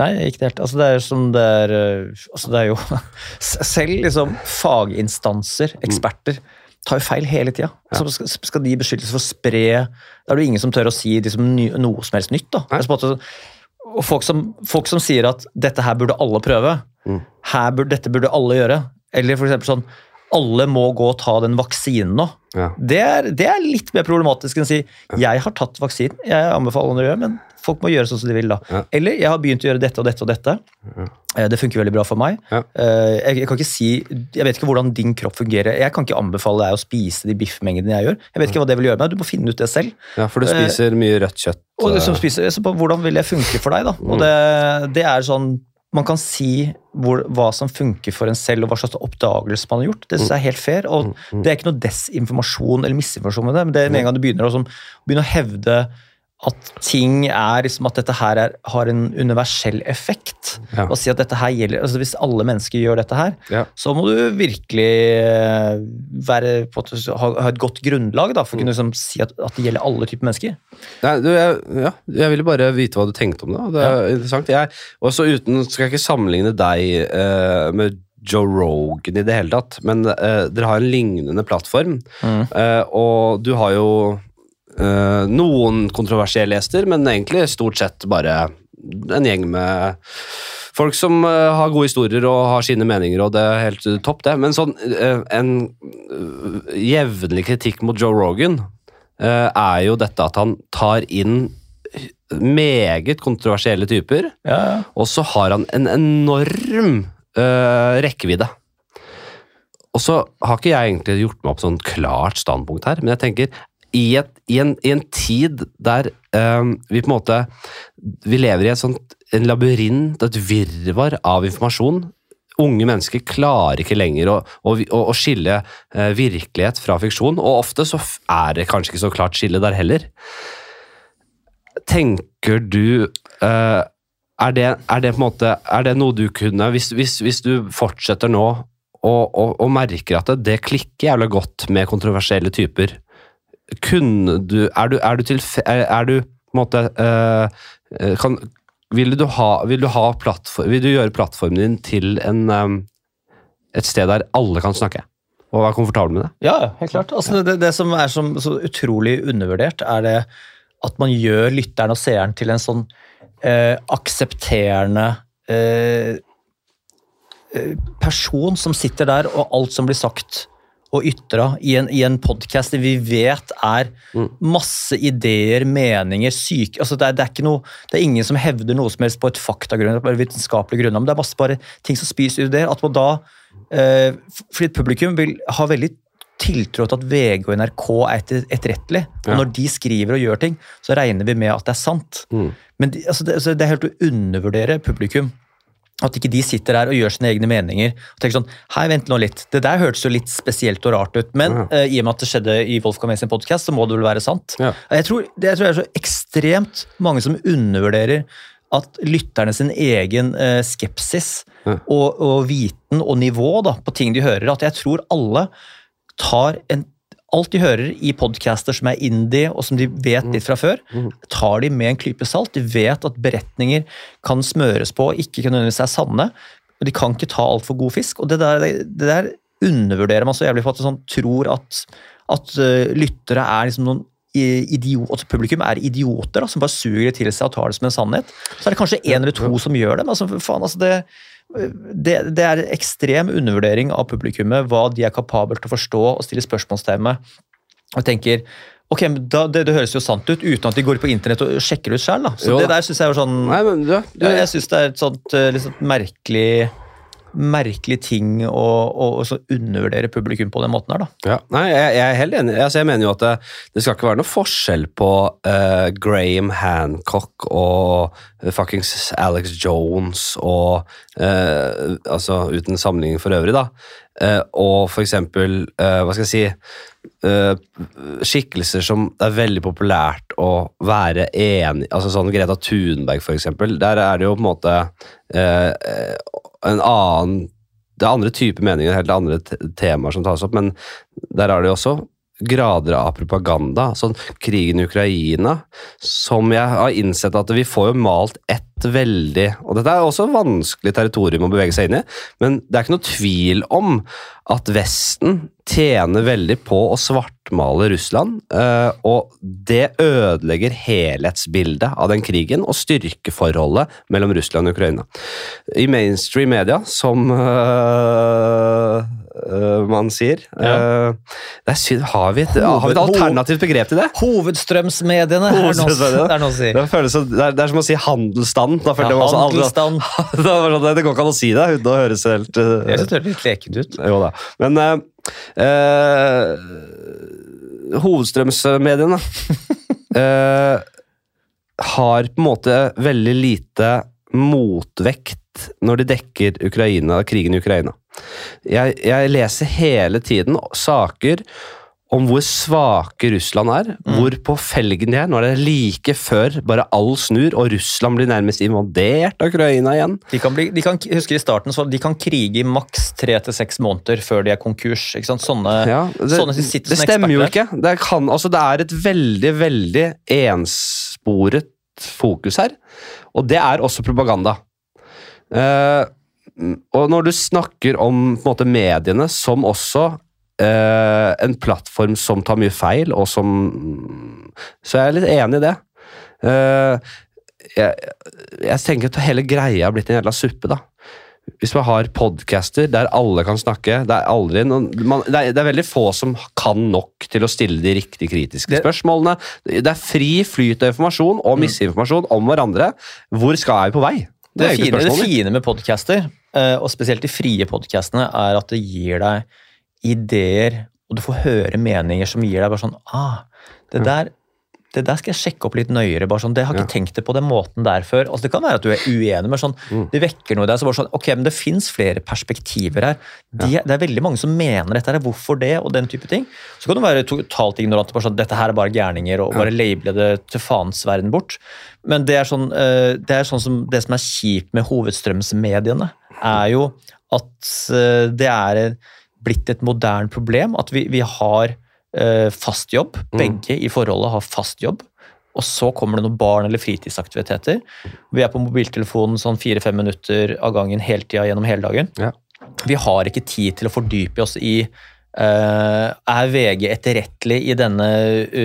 Nei, ikke helt. Altså, det er som det er øh, altså, Det er jo Selv liksom faginstanser, eksperter, tar jo feil hele tida. Altså, skal, skal de beskyldes for å spre Da er det jo ingen som tør å si liksom, noe som helst nytt. da. Altså, og folk som, folk som sier at 'dette her burde alle prøve', Mm. her burde, 'dette burde alle gjøre', eller eksempel sånn 'alle må gå og ta den vaksinen nå'. Ja. Det er, det er litt mer problematisk enn å si 'jeg har tatt vaksinen', jeg anbefaler andre å gjøre, men folk må gjøre sånn som de vil, da. Ja. Eller 'jeg har begynt å gjøre dette og dette og dette'. Ja. Det funker veldig bra for meg. Ja. Eh, Jeg, jeg kan ikke si, jeg vet ikke hvordan din kropp fungerer. Jeg kan ikke anbefale deg å spise de biffmengdene jeg gjør. Jeg vet ikke hva det vil gjøre med. Du må finne ut det selv. ja, for du Eh, spiser mye rødt kjøtt. Og eh, spise, så på, hvordan vil det funke for deg? da? Og det, det er sånn man kan si hvor, hva som funker for en selv, og hva slags oppdagelse man har gjort. Det synes jeg er helt fair. og Det er ikke noe desinformasjon eller misinformasjon med det, men det er med en gang du begynner å, som, begynner å hevde at ting er liksom at dette her er, har en universell effekt. Ja. Og si at dette her gjelder, altså Hvis alle mennesker gjør dette her, Ja. så må du virkelig eh, være, på ha, ha et godt grunnlag da, for å kunne liksom, si at, at det gjelder alle typer mennesker. Nei, du, jeg, ja, jeg ville bare vite hva du tenkte om det. Det er interessant. Jeg, også uten, skal jeg ikke sammenligne deg eh, med Joe Rogan i det hele tatt, men eh, dere har en lignende plattform. Eh, og du har jo eh, noen kontroversielle gjester, men egentlig stort sett bare en gjeng med folk som uh, har gode historier og har sine meninger, og det er helt eh, topp, det. Men sånn uh, en jevnlig kritikk mot Joe Rogan er jo dette at han tar inn meget kontroversielle typer, Ja, ja. og så har han en enorm rekkevidde. Og så har ikke jeg egentlig gjort meg opp sånn klart standpunkt her, men jeg tenker i, et, i, en, i en tid der eh, vi på en måte Vi lever i et sånt, en labyrint, et virvar av informasjon. Unge mennesker klarer ikke lenger å, å, å, skille uh, virkelighet fra fiksjon, og ofte så er det kanskje ikke så klart skille der heller. Tenker du uh, er, det, er det på en måte Er det noe du kunne Hvis, hvis, hvis du fortsetter nå og, og, og merker at det, det klikker jævlig godt med kontroversielle typer, kunne du Er du, er du til Er, du på en måte eh, kan, vil, du ha, vil, du ha plattform, vil du gjøre plattformen din til en, um, et sted der alle kan snakke? Og være komfortabel med det? Ja, helt klart. Altså, det, det som er som, så utrolig undervurdert, er det at man gjør lytteren og seeren til en sånn eh, aksepterende eh, person som sitter der, og alt som blir sagt og ytra i en, i en podkast vi vet er masse ideer, meninger, syke altså det, er, det, er noe, det er ingen som hevder noe som helst på et faktagrunnlag, bare vitenskapelig grunnlag, men det er masse bare ting som spiser der. At man da eh, Fordi publikum vil ha veldig tiltro til at VG og NRK er etter- etterrettelig. Og Ja. når de skriver og gjør ting, så regner vi med at det er sant. Mm. Men de, altså det, altså det er helt å undervurdere publikum. At ikke de sitter der og gjør sine egne meninger. og tenker sånn, hei, vent nå litt, Det der hørtes jo litt spesielt og rart ut, men Ja. uh, i og med at det skjedde i Wolfgang May sin podkast, så må det vel være sant. Ja. Jeg, tror, det, jeg tror det er så ekstremt mange som undervurderer at lytterne sin egen eh, skepsis Ja. og, og viten og nivå da, på ting de hører, at jeg tror alle tar en Alt de hører i podcaster som er indie, og som de vet litt fra før, tar de med en klype salt. De vet at beretninger kan smøres på og ikke nødvendigvis er sanne. Og de kan ikke ta altfor god fisk. Og det der, det der undervurderer man så jævlig på at de sånn, tror at, at uh, lyttere er liksom noen idiot, publikum er idioter da, som bare suger det til seg og tar det som en sannhet. Så er det kanskje en eller to som gjør det. men altså, faen, altså det, det, det er ekstrem undervurdering av publikummet, hva de er kapabel til å forstå og stille spørsmålstegn med. Og tenker, ok, men da, det, det høres jo sant ut, uten at de går på internett og sjekker ut. Da. Så Jo det der synes jeg var sånn... Nei, men du, du, jeg syns det er et sånt sånt merkelig merkelig ting å, å, å undervurdere publikum på den måten her, da. Ja, nei, jeg, jeg er helt enig. Altså, jeg mener jo at det, det skal ikke være noe forskjell på uh, Graham Hancock og fuckings Alex Jones og uh, Altså uten sammenligning for øvrig, da. Uh, og for eksempel, hva skal jeg si Skikkelser som det er veldig populært å være enig Altså sånn Greta Thunberg, for eksempel. Der er det jo på en måte eh, en annen det er andre typer meninger, helt andre temaer som tas opp, men der er det jo også grader av propaganda. Sånn krigen i Ukraina, som jeg har innsett at vi får jo malt ett veldig Og dette er også vanskelig territorium å bevege seg inn i, men det er ikke noe tvil om at Vesten tjener veldig på å svartmale Russland, eh, og det ødelegger helhetsbildet av den krigen og styrkeforholdet mellom Russland og Ukraina. I mainstream media, som øh, man sier Ja. Uh, synd, har, vi et, har vi et alternativt begrep til det? Hovedstrømsmediene Hovedstrømsmediene. det er noe å si. Det, føles, det, er, det er som å si handelsstand. Da Ja, meg også aldri- handelsstand. det, det går ikke an å si det uten å høres helt uh, Jeg synes det høres litt lekent ut. Jo da. Men hovedstrømsmediene har på en måte veldig lite motvekt når de dekker Ukraina, krigen i Ukraina. Jeg, jeg leser hele tiden saker om hvor svake Russland er, Mm. hvor på felgen de er. Nå er det like før bare all snur, og Russland blir nærmest invadert av Ukraina igjen. De kan bli, de kan, husker i starten, så de kan krige i maks tre til seks måneder før de er konkurs. ikke sant? Sånne, Ja, det, sånne som eksperter. det stemmer jo ikke. Det, kan, altså, det er et veldig, veldig ensporet fokus her. Og det er også propaganda. Eh, og når du snakker om måte, mediene som også eh, en plattform som tar mye feil, og som Så jeg er litt enig i det. Eh, jeg, jeg tenker at hele greia har blitt en jævla suppe, da. Hvis man har podcaster der alle kan snakke Det er, aldri noen, man, det er, det er veldig få som kan nok til å stille de riktig kritiske Det- spørsmålene. Det er fri flyt av informasjon og misinformasjon om hverandre. Hvor skal jeg på vei? Det, det fine, fine med podcaster, eh, og spesielt de frie podcastene, er at det gir deg ideer, og du får høre meninger som gir deg bare sånn ah, det der, det der skal jeg sjekke opp litt nøyere. bare sånn, det har ikke tenkt det på den måten der før. altså Det kan være at du er uenig, men sånn, Mm. det vekker noe i deg. så bare sånn, ok, men Det fins flere perspektiver her. De, Det er veldig mange som mener dette. her, Hvorfor det? Og den type ting. Så kan du være totalt ignorant. bare sånn, Dette her er bare gærninger, og bare label det til faens verden bort. Men det er sånn, eh, det er sånn som det som er kjipt med hovedstrømsmediene, er jo at eh, det er blitt et moderne problem. At vi, vi har fast jobb. Begge i forholdet har fast jobb. Og så kommer det noen barn- eller fritidsaktiviteter. Vi er på mobiltelefonen sånn fire-fem minutter av gangen hele tida gjennom hele dagen. Ja. Vi har ikke tid til å fordype oss i uh, Er VG etterrettelig i denne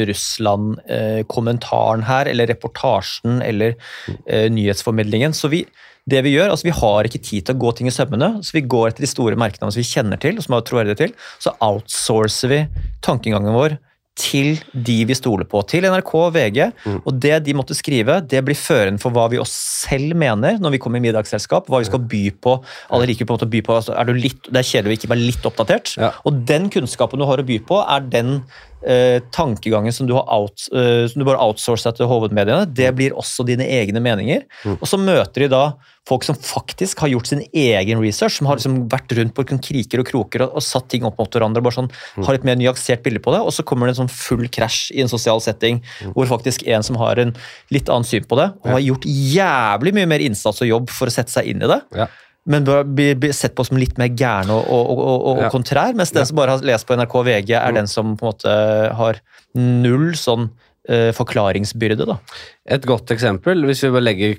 Russland-kommentaren her, eller reportasjen, eller uh, nyhetsformidlingen? Så vi, det vi gjør, altså vi har ikke tid til å gå ting i sømmene, så vi går etter de store merkene som vi kjenner til, og som har troverdighet til. Så outsourcer vi tankegangen vår til de vi stoler på, til NRK og VG. Og det de måtte skrive, det blir førende for hva vi oss selv mener når vi kommer i middagsselskap, hva vi skal by på. Alle liker på en måte å by på, altså er du litt, Det er kjedelig å ikke være litt oppdatert. Ja. Og den kunnskapen du har å by på, er den eh, tankegangen som du har out, eh, som du bare outsourcer til hovedmediene. Det blir også dine egne meninger. Og så møter de da folk som faktisk har gjort sin egen research, som har liksom vært rundt på kriker og kroker og, og satt ting opp mot hverandre, bare sånn, har et mer nyansert bilde på det, og så kommer det en sånn full krasj i en sosial setting, hvor faktisk en som har en litt annen syn på det, og har gjort jævlig mye mer innsats og jobb for å sette seg inn i det, Ja. Men blir bli bli sett på som litt mer gæren og, og, og, og, Ja. kontrær, mens den som bare har lest på NRK og VG, er den som på en måte har null sånn uh, forklaringsbyrde. da. Et godt eksempel, hvis vi bare legger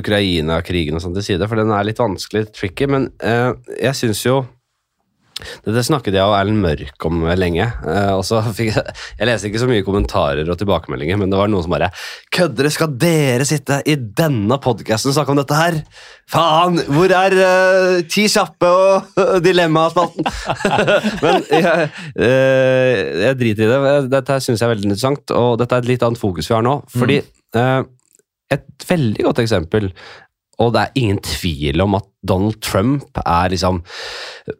Ukraina-krigen og sånn til side, for den er litt vanskelig, tricky, men uh, jeg syns jo dette snakket jeg og Erlend Mørk om lenge. eh, og så fikk Jeg jeg leste ikke så mye kommentarer og tilbakemeldinger, men det var noen som bare Køddere, skal dere sitte i denne podkasten og snakke om dette her? Faen! Hvor er uh, Ti kjappe og Dilemmaspalten? men jeg, eh, jeg driter i det. Dette syns jeg er veldig interessant, og dette er et litt annet fokus vi har nå. Fordi eh, et veldig godt eksempel og det er ingen tvil om at Donald Trump er liksom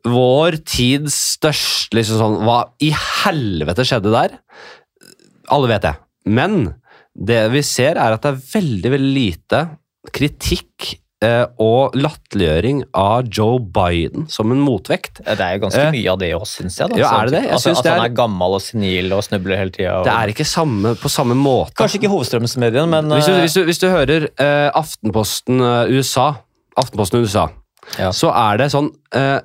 vår tids største liksom sånn, Hva i helvete skjedde der? Alle vet det. Men det vi ser, er at det er veldig, veldig lite kritikk og latterliggjøring av Joe Biden som en motvekt. Det er jo ganske Eh, mye av det òg, syns jeg. da. ja, er det det? Jeg altså, at han er- er gammel og senil og snubler hele tida. Det er ikke samme, på samme måte. Kanskje ikke hovedstrømsmedien, men Hvis du, eh, hvis du, hvis du hører eh, Aftenposten eh, USA, Aftenposten USA, Ja. så er det sånn eh,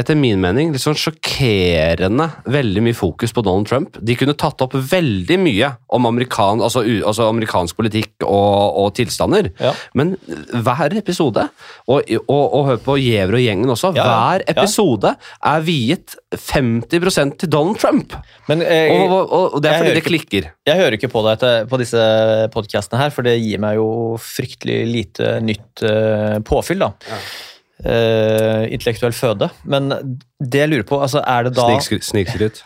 etter min mening litt sånn sjokkerende veldig mye fokus på Donald Trump. De kunne tatt opp veldig mye om amerikan, altså, altså amerikansk politikk og, og tilstander, Ja. men hver episode, og, og, og hør på Giæver og gjengen også, Ja, ja. hver Ja. episode er viet 50% til Donald Trump. men jeg, Og, og, det er fordi det det ikke- klikker. Jeg hører ikke på deg til- på disse podkastene her, for det gir meg jo fryktelig lite nytt uh, påfyll. da. Eh, intellektuell føde. Men det jeg lurer på, altså er det da Snikskry- Snikskryt.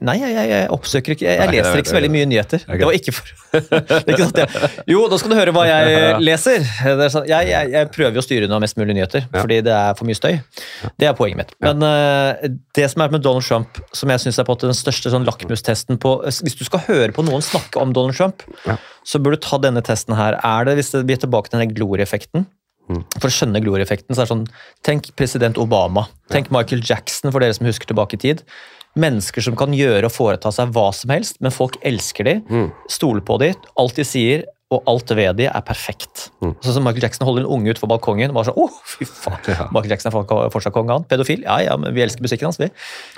Nei, jeg, jeg, jeg oppsøker ikke Jeg, jeg leser ikke så veldig mye nyheter. Okay. Det var ikke for ikke jeg. Jo, da skal du høre hva jeg leser. Er sånn, jeg, prøver jo å styre unna mest mulig nyheter, Ja. fordi det er for mye støy. Det er poenget mitt. Men uh, det som er med Donald Trump, som jeg syns er på en den største sånn lakmustesten på Hvis du skal høre på noen snakke om Donald Trump, Ja. så bør du ta denne testen her. Er det, hvis det, er tilbake til denne glorieffekten Mm. For å skjønne glorieffekten, så er det sånn Tenk president Obama. Tenk Michael Jackson, for dere som husker tilbake i tid. Mennesker som kan gjøre og foreta seg hva som helst, men folk elsker de, Mm. stoler på de, alt de sier og alt ved de er perfekt. Mm. Sånn som Michael Jackson holder en unge ut for balkongen og bare sånn, oh, fy faen, Ja. Michael Jackson er fortsatt konge, han. Pedofil? Ja, ja, men vi elsker musikken hans, vi.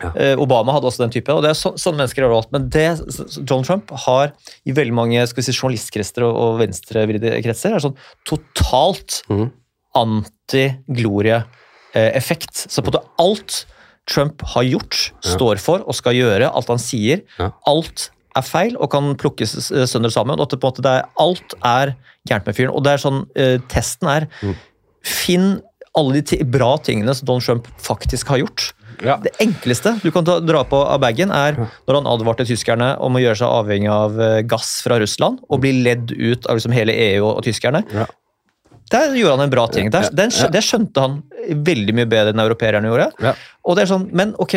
Ja. Eh, Obama hadde også den type, og det er så, sånne mennesker overalt. Men det Donald Trump har i veldig mange skal vi si, journalistkretser og, og venstrevridde kretser, er sånn totalt Mhm. Anti-glorie-effekt. Så på det alt Trump har gjort, står for og skal gjøre, alt han sier, alt er feil og kan plukkes eh, sønder sammen. og på en måte det er, Alt er gærent med fyren. Og det er sånn, eh, testen er Mm. Finn alle de bra tingene som Donald Trump faktisk har gjort. Ja. Det enkleste du kan ta, dra på av bagen, er når han advarte tyskerne om å gjøre seg avhengig av eh, gass fra Russland og bli ledd ut av liksom hele EU og, og tyskerne. Ja. Der gjorde han en bra ting. Der, den. Det skjønte han veldig mye bedre enn europeerne gjorde. Ja. Og det er sånn, Men ok,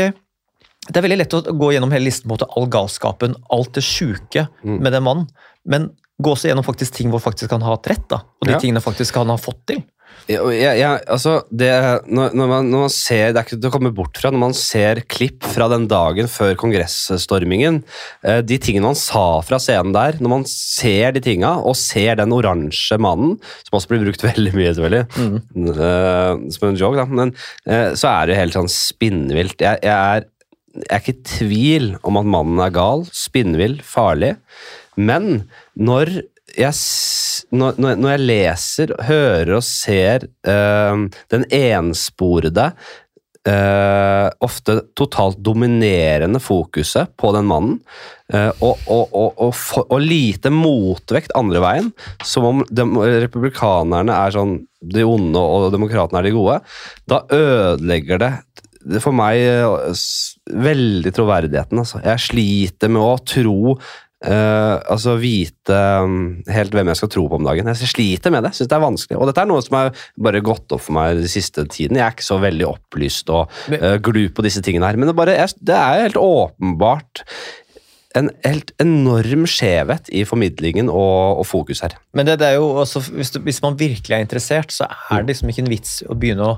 det er veldig lett å gå gjennom hele listen på all galskapen, alt det sjuke Mm. med den mannen. Men gå også gjennom faktisk ting hvor faktisk han har hatt rett, da. Og de Ja. tingene faktisk han har fått til. Ja, jeg, altså, det, når, når, man, når man ser, Det er ikke til å komme bort fra når man ser klipp fra den dagen før kongressstormingen. Eh, de tingene han sa fra scenen der, når man ser de tinga, og ser den oransje mannen, som også blir brukt veldig mye, selvfølgelig, eh, som en joke, da, men uh, så er det helt sånn spinnvilt. Jeg, jeg, er, jeg er ikke i tvil om at mannen er gal, spinnvill, farlig, men når jeg, når, når jeg leser, hører og ser eh, den ensporede, eh, ofte totalt dominerende fokuset på den mannen, eh, og, og, og, for, og lite motvekt andre veien, som om dem, republikanerne er sånn de onde og demokratene er de gode, da ødelegger det for meg veldig troverdigheten. Altså. Jeg sliter med å tro eh, altså vite um, helt hvem jeg skal tro på om dagen. Jeg sliter med det. Synes det er vanskelig. Og dette er noe som har bare gått opp for meg den siste tiden. Jeg er ikke så veldig opplyst og uh, glu på disse tingene her. Men det, bare, jeg, det er helt åpenbart en helt enorm skjevhet i formidlingen og, og fokus her. Men det, det er jo også, hvis, du, hvis man virkelig er interessert, så er det liksom ikke en vits å begynne å,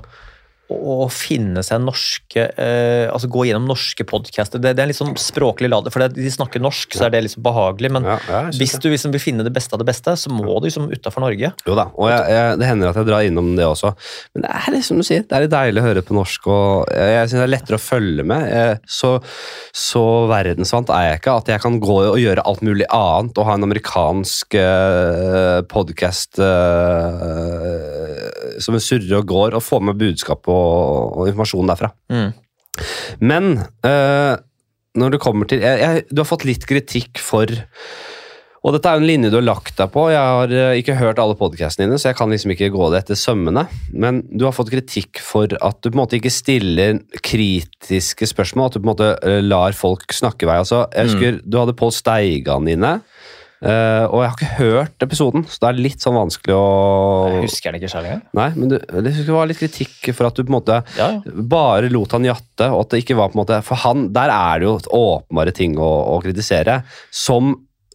å, finne seg norske eh, Altså gå gjennom norske podcaster. Det, det er litt sånn språklig ladet, for det, de snakker norsk, så er det liksom behagelig. Men Ja, ja, hvis du liksom vil finne det beste av det beste, så må du liksom utafor Norge. Jo da, og jeg, jeg, det hender at jeg drar innom det også. Men det er liksom du sier, det er litt deilig å høre på norsk, og jeg, jeg synes det er lettere å følge med. Jeg, så, så verdensvant er jeg ikke at jeg kan gå og gjøre alt mulig annet og ha en amerikansk uh, podkast som surrer og går, og få med budskap og, og informasjon derfra. Mm. Men uh, når det kommer til jeg, jeg, Du har fått litt kritikk for Og dette er jo en linje du har lagt deg på. Jeg har eh, ikke hørt alle podkastene dine, så jeg kan liksom ikke gå det etter sømmene. Men du har fått kritikk for at du på en måte ikke stiller kritiske spørsmål. At du på en måte eh, lar folk snakke i vei. Altså, jeg husker Du hadde Pål Steigan inne. Eh, og jeg har ikke hørt episoden, så det er litt sånn vanskelig å Jeg husker den ikke selv engang. Nei, men du, det var litt kritikk for at du på en måte Ja, ja. bare lot han jatte, og at det ikke var på en måte For han, der er det jo åpenbare ting å, å kritisere, som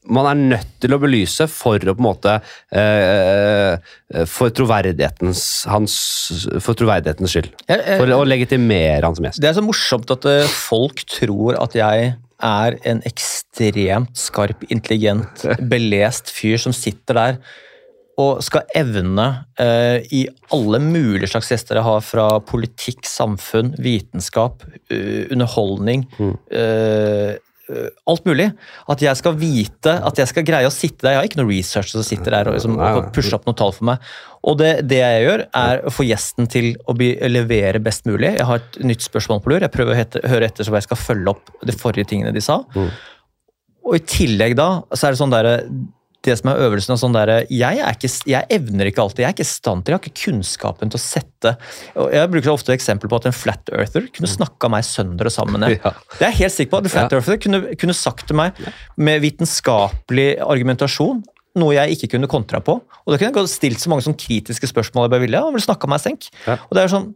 man er nødt til å belyse for å på en måte eh, For troverdighetens hans, For troverdighetens skyld. Jeg- jeg- For å legitimere han som gjest. Det er så morsomt at eh, folk tror at jeg er en ekstremt skarp, intelligent, belest fyr som sitter der og skal evne eh, i alle mulige slags gjester jeg har, fra politikk, samfunn, vitenskap, uh, underholdning mm. eh, Alt mulig. At jeg skal vite, at jeg skal greie å sitte der. Jeg har ikke noe research som sitter der og, liksom, pusher opp noen tall for meg. Og det, det jeg gjør, er å få gjesten til å bli, levere best mulig. Jeg har et nytt spørsmål på lur. Jeg prøver å hete, høre etter så jeg skal følge opp de forrige tingene de sa. Mm. Og i tillegg da, så er det sånn derre det som er øvelsen og sånn der, jeg, er ikke, jeg evner ikke alltid, jeg er ikke i stand til, jeg har ikke kunnskapen til å sette og Jeg bruker ofte eksempel på at en flat earther kunne snakka meg sønder og sammen. Ja. Det er jeg helt sikker på. En flat earther kunne, kunne sagt til meg med vitenskapelig argumentasjon noe jeg ikke kunne kontra på. Og da kunne jeg stilt så mange sånn kritiske spørsmål jeg bare ville. og ville meg senk. Ja. Og det er sånn,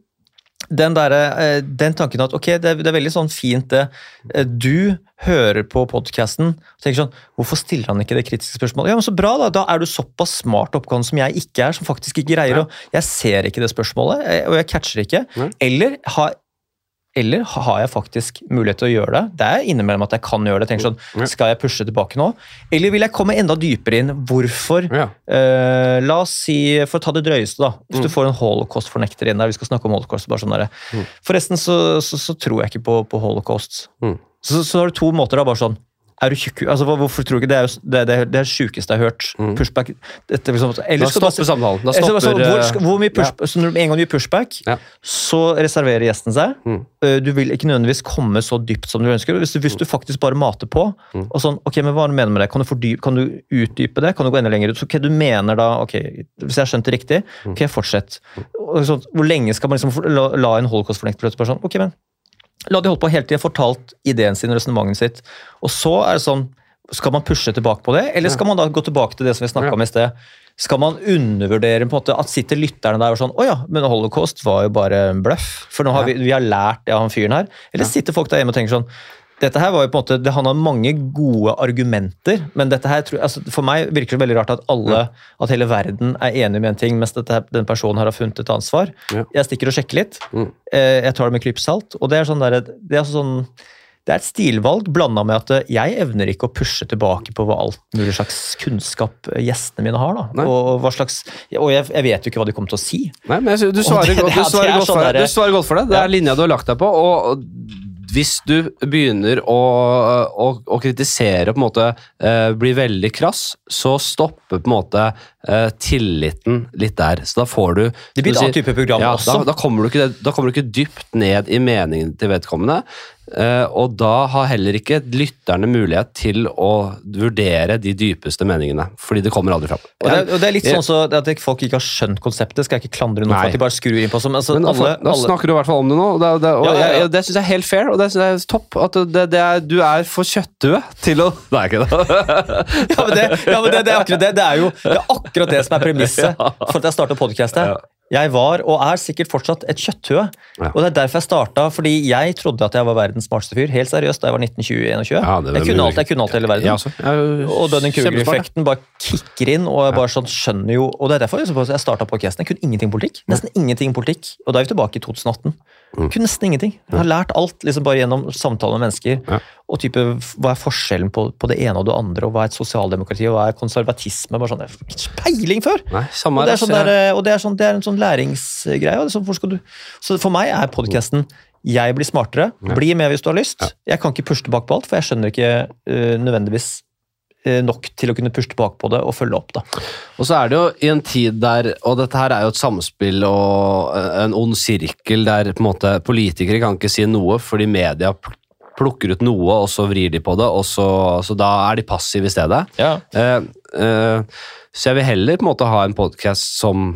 den, der, eh, den tanken at ok, det er, det er veldig sånn fint det eh, Du hører på podkasten og tenker sånn Hvorfor stiller han ikke det kritiske spørsmålet? Ja, men Så bra, da. Da er du såpass smart oppgående som jeg ikke er, som faktisk ikke greier å Jeg ser ikke det spørsmålet, eh, og jeg catcher ikke. Eller har eller har jeg faktisk mulighet til å gjøre det? Det er innimellom at jeg kan gjøre det. tenker sånn, Skal jeg pushe tilbake nå? Eller vil jeg komme enda dypere inn? Hvorfor? Ja. Uh, la oss si, For å ta det drøyeste, da. Hvis du Mm. får en holocaust-fornekter inn der. vi skal snakke om holocaust, bare sånn der. Mm. Forresten så, så, så tror jeg ikke på, på holocaust. Mm. Så, så har du to måter. da, bare sånn, er du tjukk? Altså, hvorfor tror du ikke Det er jo det, det, det sjukeste jeg har hørt. Mm. Pushback. Dette, liksom, Da stopper samtalen. Da stopper, altså, hvor, eh, skal- hvor mye push, så når du en gang gir pushback, Ja. så reserverer gjesten seg. Mm. Uh, Du vil ikke nødvendigvis komme så dypt som du ønsker. Hvis du, hvis du faktisk bare mater på Mm. og sånn, ok, men Hva mener du med det? Kan du, fordyp, kan du utdype det? Kan du gå enda lenger ut? Så, ok, du mener da, ok, Hvis jeg har skjønt det riktig, Mm. ok, fortsett. Og sånn, hvor lenge skal man liksom la, la en holocaust-fornekter plutselig bare sånn, ok, men La de holde på hele tida, fortalt ideen sin resonnementet sitt. Og så er det sånn Skal man pushe tilbake på det, eller skal man da gå tilbake til det som vi snakka om i sted? Skal man undervurdere på en måte, at sitter lytterne der og sånn Å ja, men holocaust var jo bare en bløff. For nå har vi, vi har lært det av han fyren her. Eller sitter folk der hjemme og tenker sånn dette her var jo på en måte, det Han har mange gode argumenter, men dette her, altså for meg virker det veldig rart at alle, at hele verden er enig med en ting, mens dette, den personen her har funnet et ansvar. Ja. Jeg stikker og sjekker litt. Mm. Eh, Jeg tar det med klype salt. Og det er sånn der, det er altså sånn det er et stilvalg blanda med at eh, jeg evner ikke å pushe tilbake på hva alt mulig slags kunnskap eh, gjestene mine har. da. Og, hva slags, og jeg, jeg vet jo ikke hva de kommer til å si. Nei, men jeg du svarer, det- godt, du, svarer godt sånn for deg. du svarer godt for det. Det Ja. er linja du har lagt deg på. og hvis du begynner å, å, å kritisere på en måte eh, blir veldig krass, så stopper på en måte eh, tilliten litt der. Så da får du Det blir et annet type program ja, også. Da, da, kommer du ikke, da kommer du ikke dypt ned i meningen til vedkommende. Eh, og da har heller ikke lytterne mulighet til å vurdere de dypeste meningene. Fordi det kommer aldri fram. Og det, og det er litt sånn så at folk ikke har skjønt konseptet, skal jeg ikke klandre noen for at de bare skrur inn på som altså, Men alle, da alle, snakker du i hvert fall om det nå, og det, det, og Ja, ja, ja. Det syns jeg er helt fair, og det syns jeg er topp. At er, du er for kjøttdue til å Nei, ikke det. ja, men det, ja, men det, det, er akkurat det. Det er jo det er akkurat det som er premisset for at jeg starta podkastet. Jeg var, og er sikkert fortsatt, et kjøtthue. Ja. Og det er derfor jeg starta, fordi jeg trodde at jeg var verdens smarteste fyr. Helt seriøst, da jeg var 1920-21. Ja, jeg, kunne alt, jeg kunne alt i hele verden. Ja, også. Jeg Og Dunning-Kruger-effekten bare kicker inn. og jeg bare sånn skjønner jo, og det er derfor jeg, starta podcasten. Jeg kunne ingenting politikk. Nesten ingenting politikk. Og da er vi tilbake i 2018. Mm. Kunne nesten ingenting. Jeg har lært alt liksom bare gjennom samtaler med mennesker. Ja. Og type, Hva er forskjellen på, på det ene og det andre, og hva er et sosialdemokrati, og hva er konservatisme? bare sånn, ikke peiling før! Nei, Og det er, sånn der, og det er, sånn, det er en sånn læringsgreie. er sånn, du? Så for meg er podcasten jeg blir smartere. Ja. Bli med hvis du har lyst. Ja. Jeg kan ikke pushe tilbake på alt, for jeg skjønner ikke uh, nødvendigvis nok til å kunne puste tilbake på det og følge opp. da. Og så er det jo i en tid der Og dette her er jo et samspill og en ond sirkel der på en måte politikere kan ikke si noe fordi media plukker ut noe, og så vrir de på det, og så, så da er de passive i stedet. Ja. Eh, eh, så jeg vil heller på en måte ha en podkast som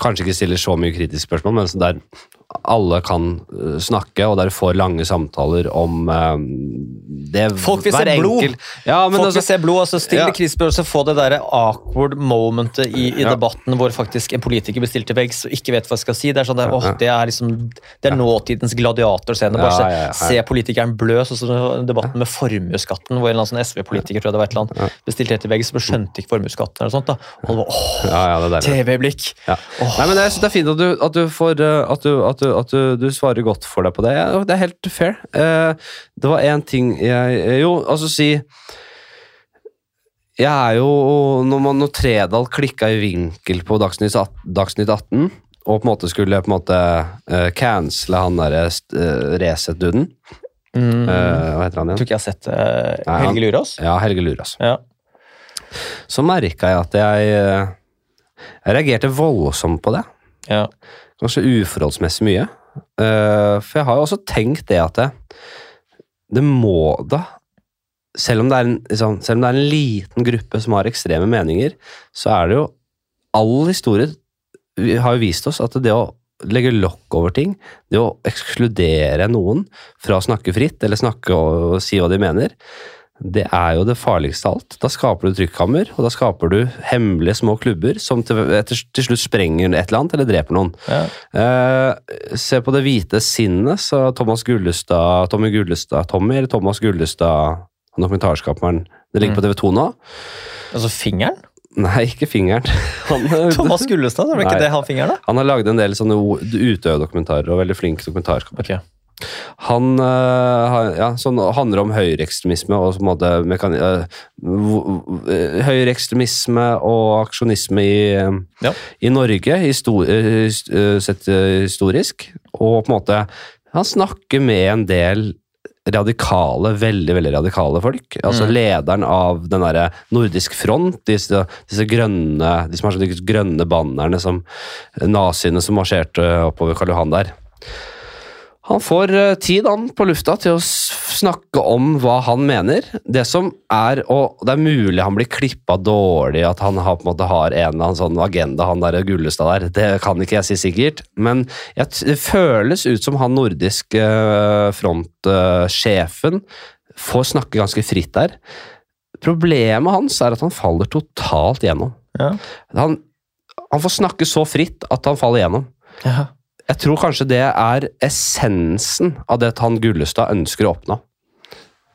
kanskje ikke stiller så mye kritiske spørsmål, men der alle kan eh, snakke, og dere får lange samtaler om eh, det Folk vil se blod. enkelt- Ja, men Folk altså, vil se blod, altså stille Ja. krisespill, og så få det der awkward momentet i, i Ja. debatten hvor faktisk en politiker blir stilt til veggs og ikke vet hva skal si. Det er sånn der, åh, det er liksom, det er nåtidens gladiatorscene. Bare Ja, se, politikeren blø, sånn som debatten med formuesskatten, hvor en eller annen sånn SV-politiker tror jeg det var et eller annet, ble stilt helt til veggs og skjønte ikke formuesskatten eller sånt. da. Og det var, åh, ja, ja, det deilig. TV-blikk! Ja. Nei, men Jeg synes det er fint at du, at du, får, eh, at du, at du, at du, du svarer godt for deg på det. Ja, det er helt fair. Eh, det var én ting jeg Jo, altså si Jeg er jo Når, man, når Tredal klikka i vinkel på Dagsnytt, at- Dagsnytt 18, og på en måte skulle på en måte uh, cancele han derre uh, Resett-duden Mm. uh, Hva heter han igjen? tror ikke jeg har sett uh, Helge Lurås. Ja, Helge Lurås. Ja. Så merka jeg at jeg Jeg reagerte voldsomt på det. Ja. Kanskje uforholdsmessig mye. Uh, for jeg har jo også tenkt det at det, det må da selv om, en, liksom, selv om det er en liten gruppe som har ekstreme meninger, så er det jo All historie har jo vist oss at det å legge lokk over ting, det å ekskludere noen fra å snakke fritt, eller snakke og si hva de mener, det er jo det farligste av alt. Da skaper du trykkammer, og da skaper du hemmelige små klubber som til, etter, til slutt sprenger et eller annet eller dreper noen. Ja. Eh, se på Det hvite sinnet, så Thomas Gullestad Tommy Gullestad Tommy eller Thomas Gullestad, dokumentarskaperen. Det ligger på TV2 nå. Altså fingeren? Nei, ikke fingeren. Han, Thomas Gullestad, er det ikke det han fingeren, da? han har lagd en del sånne Utøverdokumentarer og veldig flink dokumentarskaper. Ok. Han øh, ja, sånn, handler om høyreekstremisme og måte hvor- øh, Høyreekstremisme og aksjonisme i, Ja. i Norge, sett historisk. Og på en måte Han snakker med en del radikale, veldig veldig radikale folk. Altså Mm. lederen av den derre Nordisk front, disse, disse grønne de som har sånne grønne bannerne som naziene som marsjerte oppover Karl Johan der. Han får eh, tid han på lufta til å snakke om hva han mener. Det som er, og det er mulig han blir klippa dårlig, at han har, på en måte har en eller annen sånn agenda, han der Gullestad der. Det kan ikke jeg si sikkert. Men jeg, det føles ut som han nordiske eh, frontsjefen får snakke ganske fritt der. Problemet hans er at han faller totalt gjennom. Ja. Han, han får snakke så fritt at han faller gjennom. Ja. Jeg tror kanskje det er essensen av det han Gullestad ønsker å oppnå.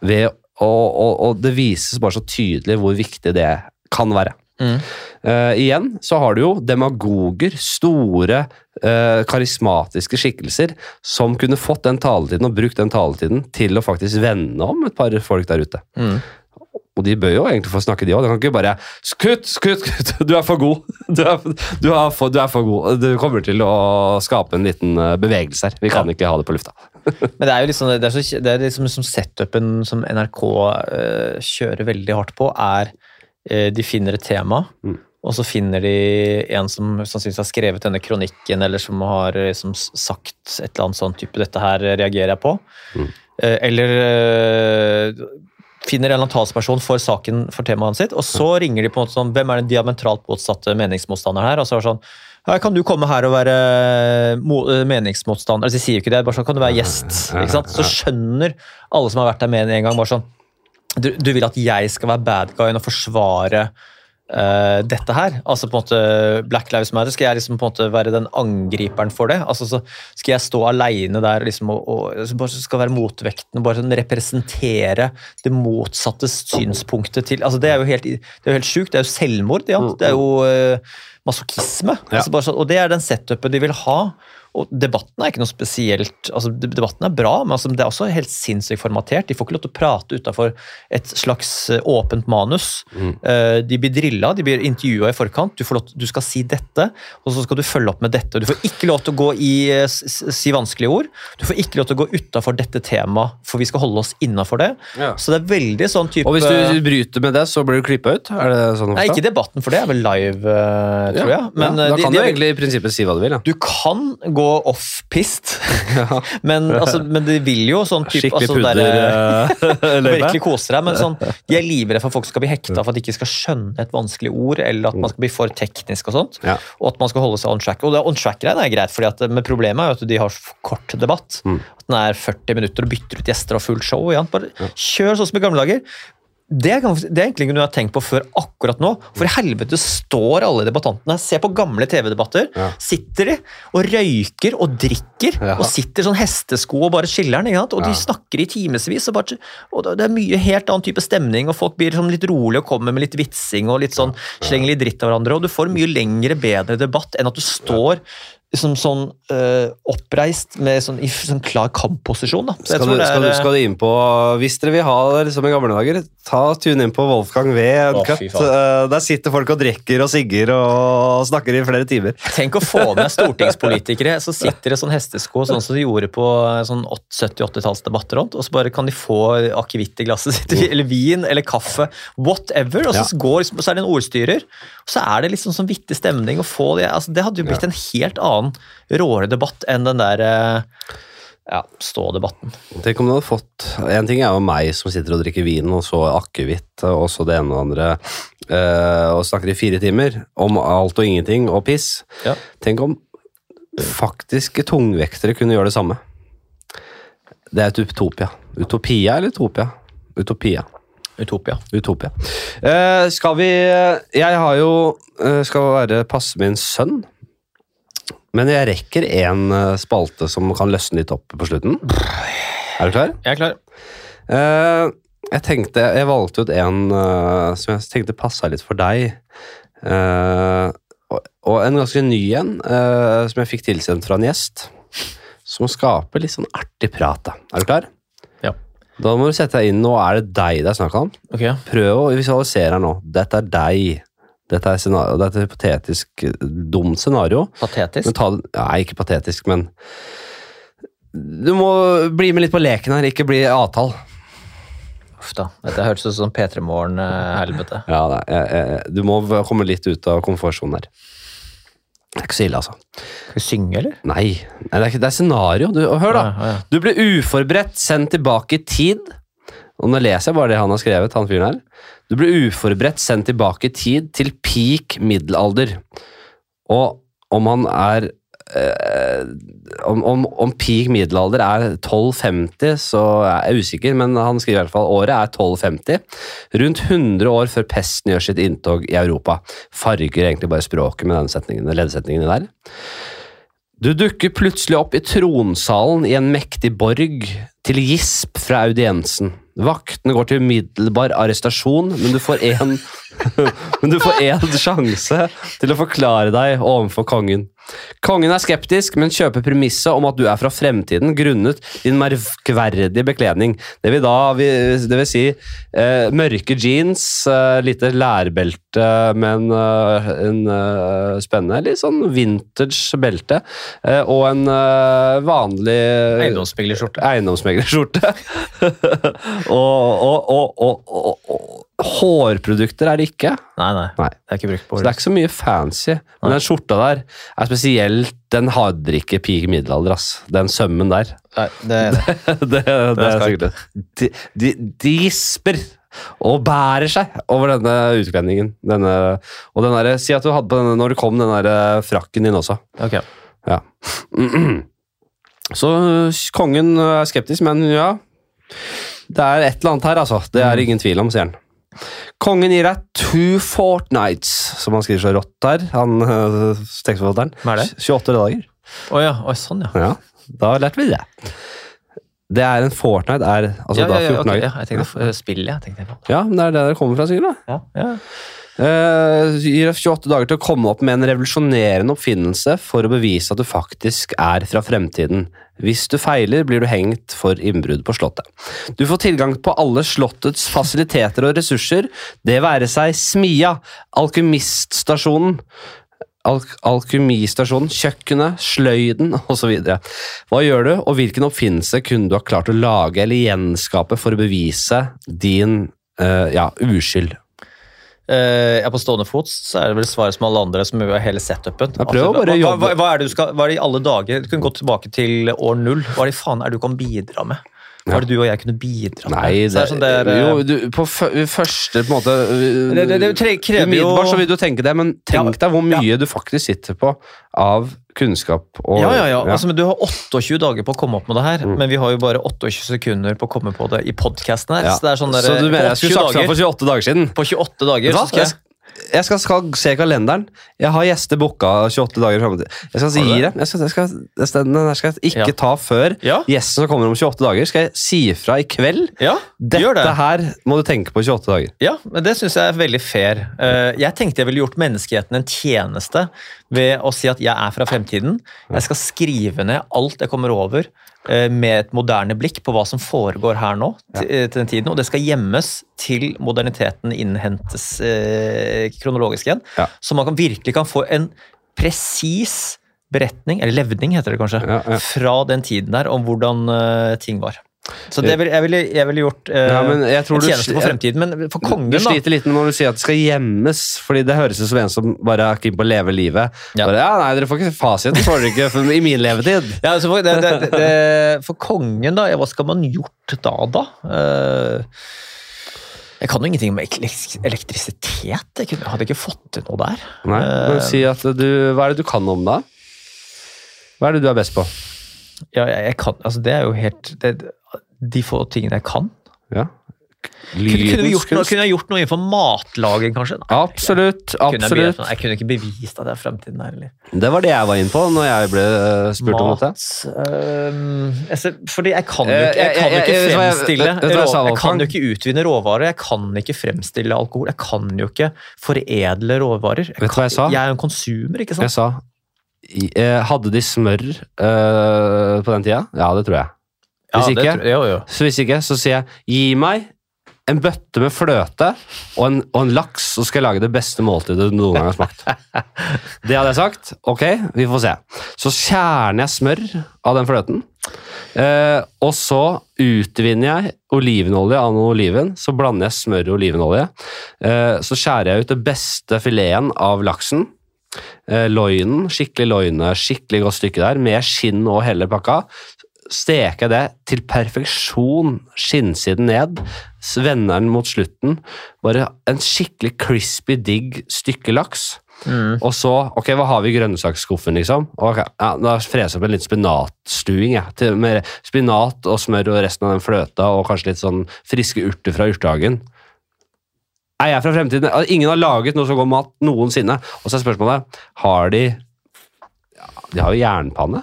Ved, og, og, og det vises bare så tydelig hvor viktig det kan være. Mm. Uh, igjen så har du jo demagoger, store, uh, karismatiske skikkelser, som kunne fått den taletiden og brukt den taletiden til å faktisk vende om et par folk der ute. Mm. Og de bør jo egentlig få snakke, de òg. De kan ikke bare Skutt, skutt, skutt! Du er for god! Du er, du, er for, du er for god. Du kommer til å skape en liten eh, bevegelse her. Vi kan ikke ha det på lufta. Men det er jo liksom, det er så, det er liksom, som setupen som NRK uh, kjører veldig hardt på, er uh, de finner et tema, Mm. og så finner de en som sannsynligvis har skrevet denne kronikken, eller som har liksom sagt et eller annet sånn type 'dette her reagerer jeg på'. Mm. Uh, eller finner en eller annen talsperson for saken, for temaet sitt, og så ringer de på en måte sånn 'Hvem er den diametralt motsatte meningsmotstanderen her?' Og så er det sånn kan du komme her og være eh, meningsmotstander altså, De sier jo ikke det, bare sånn kan du være gjest. ikke sant? Så skjønner alle som har vært der med en gang, bare sånn Du, du vil at jeg skal være bad guyen og forsvare eh, dette her? Altså på en måte Black Lives Matter, skal jeg liksom på en måte være den angriperen for det? Altså så Skal jeg stå aleine der liksom, og, og altså bare skal være motvekten og bare sånn representere det motsatte synspunktet til altså Det er jo helt, det er jo helt sjukt. Det er jo selvmord. Ja. Det er jo uh, masochisme. Ja. Altså bare sånn, og det er den setupen de vil ha. Og debatten er ikke noe spesielt altså Debatten er bra, men altså, det er også helt sinnssykt formatert. De får ikke lov til å prate utafor et slags eh, åpent manus. Mm. Eh, De blir drilla, de blir intervjua i forkant. Du, får lov, til- du skal si dette, og så skal du følge opp med dette. Du får ikke lov til å gå i eh, si vanskelige ord. Du får ikke lov til å gå utafor dette temaet, for vi skal holde oss innafor det. Ja. Så det er veldig sånn type Og hvis du bryter med det, så blir du klippa ut? Er det sånn Nei, ikke debatten, for det er vel live, tror jeg. Men ja, da de- kan de du er- egentlig i prinsippet si hva du vil. Ja. Du kan gå off-pist, men, altså, men de vil jo sånn type Skikkelig altså, pudder, der, Virkelig kose deg, men sånn, de er livredde for at folk skal bli hekta for at de ikke skal skjønne et vanskelig ord, eller at man skal bli for teknisk og sånt. Ja. Og at man skal holde seg on track. Og det on track-greiene er greit, at, men problemet er jo at de har kort debatt. Mm. At den er 40 minutter og bytter ut gjester og fullt show. Ja. Bare kjør sånn som i gamle dager. Det er, det er egentlig ikke noe jeg har tenkt på før akkurat nå. For i helvete står alle debattantene Se på gamle TV-debatter. Ja. Sitter de og røyker og drikker Ja. og sitter sånn hestesko og bare chiller'n. den. Og de snakker i timevis. Og, bare- og det- det er mye helt annen type stemning, og folk blir sånn litt rolige og kommer med litt vitsing og litt sånn slenger litt dritt av hverandre. Og du får mye lengre, bedre debatt enn at du står liksom sånn øh, oppreist med sånn, i sånn klar kampposisjon. da. Skal du, skal, du, skal du inn på Hvis dere vil ha det liksom i gamle dager, ta tune inn på Wolfgang V. Oh. Eh, der sitter folk og drikker og sigger og snakker i flere timer. Tenk å få med stortingspolitikere så sitter det sånn hestesko, sånn som de gjorde på sånn 70-80-tallsdebatter, og så bare kan de få akevitt i glasset sitt, eller vin eller kaffe, whatever, og så, Ja. går, så er det en ordstyrer, og så er det liksom sånn vittig stemning å få det. Altså, det hadde jo blitt en helt annen, råere debatt enn den der eh, Ja, stå-debatten. Tenk om du hadde fått En ting er jo meg som sitter og drikker vin, og så akevitt, og så det ene og det andre, eh, og snakker i fire timer om alt og ingenting og piss. Ja. Tenk om faktiske tungvektere kunne gjøre det samme. Det er et utopia. Utopia eller utopia? Utopia. Utopia. Utopia. Uh, skal vi Jeg har jo uh, skal være passe min sønn. Men jeg rekker en eh, spalte som kan løsne litt opp på slutten. Er du klar? Jeg er klar. Eh, jeg tenkte Jeg valgte ut en eh, som jeg tenkte passa litt for deg. Og, og en ganske ny en, som jeg fikk tilsendt fra en gjest. Som skaper litt sånn artig prat. da. Er du klar? Ja. Da må du sette deg inn. Nå er det deg det er snakk om. Ok. Prøv å visualisere nå. Dette er deg. Dette er, scenario, dette er et hypotetisk eh, dumt scenario. Patetisk. Men ta, nei, ikke patetisk, men Du må bli med litt på leken her, ikke bli avtale. Uff da. Dette hørtes ut som P3 Morgen-helvete. Ja, nei, jeg, jeg, du må komme litt ut av komfortsonen her. Det er ikke så ille, altså. Skal vi synge, eller? Nei, nei det, er ikke, det er scenario. Du, hør, da. Ja, ja, ja. Du ble uforberedt sendt tilbake i tid. Og nå leser jeg bare det han har skrevet, han fyren her. Du ble uforberedt sendt tilbake i tid til peak middelalder. Og om han er eh, om, om, om peak middelalder er 1250, så er jeg usikker, men han skriver i hvert fall året er 1250. Rundt 100 år før pesten gjør sitt inntog i Europa. Farger egentlig bare språket med den setningen, leddsetningen der. Du dukker plutselig opp i tronsalen i en mektig borg, til gisp fra audiensen. Vaktene går til umiddelbar arrestasjon, men du får en Men du får én sjanse til å forklare deg overfor kongen. Kongen er skeptisk, men kjøper premisset om at du er fra fremtiden grunnet din merkverdige bekledning. Det vil da det vil si eh, mørke jeans, eh, lite lærbelte med en, eh, en uh, spennende, litt sånn vintage belte, eh, og en uh, vanlig Eiendomsmeglerskjorte. eiendomsmeglerskjorte. og, og, og, og hårprodukter er det ikke. Nei, nei. Nei. Det er ikke brukt på Så det er ikke så mye fancy. Men den skjorta der er spesielt Den hadde ikke peak middelalder, ass. Den sømmen der. Nei, det er det. det, det, er skal sikkert det. De, de, de gisper og bærer seg over denne utkledningen. Denne, og den der, Si at du hadde på denne når du kom den der frakken din også. Ok. Ja. Så kongen er skeptisk, men ja Det er et eller annet her, altså. Det er ingen tvil om, sier han. Kongen gir deg two fortnights, som han skriver så rått der, han øh, tekstforfatteren. Hva er det? 28 dager. Å ja. Oh, sånn, ja. Ja, da lærte vi det. Det er en fortnight er altså ja, da ja, ja, okay, dager. ja, jeg tenkte spill, jeg. tenkte jeg. Ja, men det er det det kommer fra, sikkert. da. Ja, ja. Eh, gir oss 28 dager til å komme opp med en revolusjonerende oppfinnelse for å bevise at du faktisk er fra fremtiden. Hvis du feiler, blir du hengt for innbrudd på Slottet. Du får tilgang på alle Slottets fasiliteter og ressurser, det være seg smia, alkymiststasjonen, al alkymistasjonen, kjøkkenet, sløyden osv. Hva gjør du, og hvilken oppfinnelse kunne du ha klart å lage eller gjenskape for å bevise din uh, ja, uskyld? Eh, ja, på stående fot så er det vel svaret som alle andre, som er hele setupen. Ja, prøv å bare hva, hva, hva, hva er det du skal, hva er det i alle dager? Du kunne gått tilbake til år null. Hva er det faen er det du kan bidra med? Hva er det du og jeg kunne bidra med? Nei, det, er sånn der, eh, jo, du, på første på en måte det, det, det tre- krever jo Umiddelbart så vil du tenke det, men tenk Ja, deg hvor mye du faktisk sitter på av kunnskap. Og, Ja, ja, ja. Altså, men du har 28 dager på å komme opp med det her, Mm. men vi har jo bare 28 sekunder på å komme på det i podkasten her. Ja. Så det er sånn der, så du mener jeg skulle sagt det for 28 dager siden? på 28 dager så skal Jeg, jeg skal, skal se kalenderen. Jeg har gjester booka 28 dager frem. Jeg skal si du. Jeg skal, jeg skal, den skal jeg ikke Ja. ta før Ja, gjesten som kommer om 28 dager. Skal jeg si ifra i kveld? ja gjør det. Dette her må du tenke på 28 dager. Ja, men det syns jeg er veldig fair. Eh, Jeg tenkte jeg ville gjort menneskeheten en tjeneste ved å si at jeg er fra fremtiden. Jeg skal skrive ned alt jeg kommer over med et moderne blikk på hva som foregår her nå, til, eh, til den tiden, og det skal gjemmes til moderniteten innhentes eh, kronologisk igjen. Ja. Så man kan, virkelig kan få en presis beretning, eller levning heter det kanskje, Ja, ja. fra den tiden der om hvordan eh, ting var. Så det vil, jeg, ville, jeg ville gjort uh, Ja, jeg en tjeneste for fremtiden. Men for kongen, Du da sliter litt når du sier at det skal gjemmes, fordi det høres ut som en som bare er keen på å leve livet. Ja. Bare, ja, nei, dere får ikke fasit, får dere ikke i min levetid. Ja, altså for, det, det, det, for kongen, da, hva skal man gjort da, da? Uh, jeg kan jo ingenting om elektrisitet. Jeg kunne, hadde ikke fått til noe der. Nei, men Eh, si at du, Hva er det du kan om da? Hva er det du er best på? Ja, jeg, jeg kan, altså det er jo helt det, De få tingene jeg kan. Ja. Kunne, kunne, vi Lydens gjort noe, kunne jeg gjort noe innenfor matlaging, kanskje? Nei, Absolutt. Kunne jeg, absolutt. begynt- jeg kunne ikke bevist at det er fremtiden her. Eller. Det var det jeg var inne på når jeg ble spurt spurt om dette. jeg fordi jeg kan jo Eh, ikke, jeg kan jo ikke jeg- jeg- fremstille jeg Jeg kan jo ikke utvinne råvarer, jeg kan ikke fremstille alkohol. Jeg kan jo ikke foredle råvarer. Vet du hva kan, jeg sa? Jeg er en konsumer, ikke sant? Jeg sa eh, Hadde de smør uh, på den tida? Ja, det tror jeg. Hvis Ja, det ikke, tror- Jo, jo. så hvis ikke, så sier jeg gi meg en bøtte med fløte og en, og en laks, så skal jeg lage det beste måltidet du noen gang har smakt. Det hadde jeg sagt. Ok, vi får se. Så kjerner jeg smør av den fløten. Eh, og så utvinner jeg olivenolje av noen oliven. Så blander jeg smør og olivenolje. Eh, så skjærer jeg ut det beste fileten av laksen. Eh, loinen, skikkelig loine, skikkelig godt stykke der, med skinn og hele pakka. Steke det til perfeksjon, skinnsiden ned, vender den mot slutten. Bare en skikkelig crispy, digg stykke laks. Mm. Og så, ok, hva har vi i grønnsaksskuffen, liksom? Okay, ja, da freser jeg opp en litt spinatstuing, Ja, Til, med spinat og smør og resten av den fløta, og kanskje litt sånn friske urter fra urtehagen. Er jeg fra fremtiden? Ingen har laget noe så god mat noensinne. Og så er spørsmålet, har de ja, De har jo jernpanne,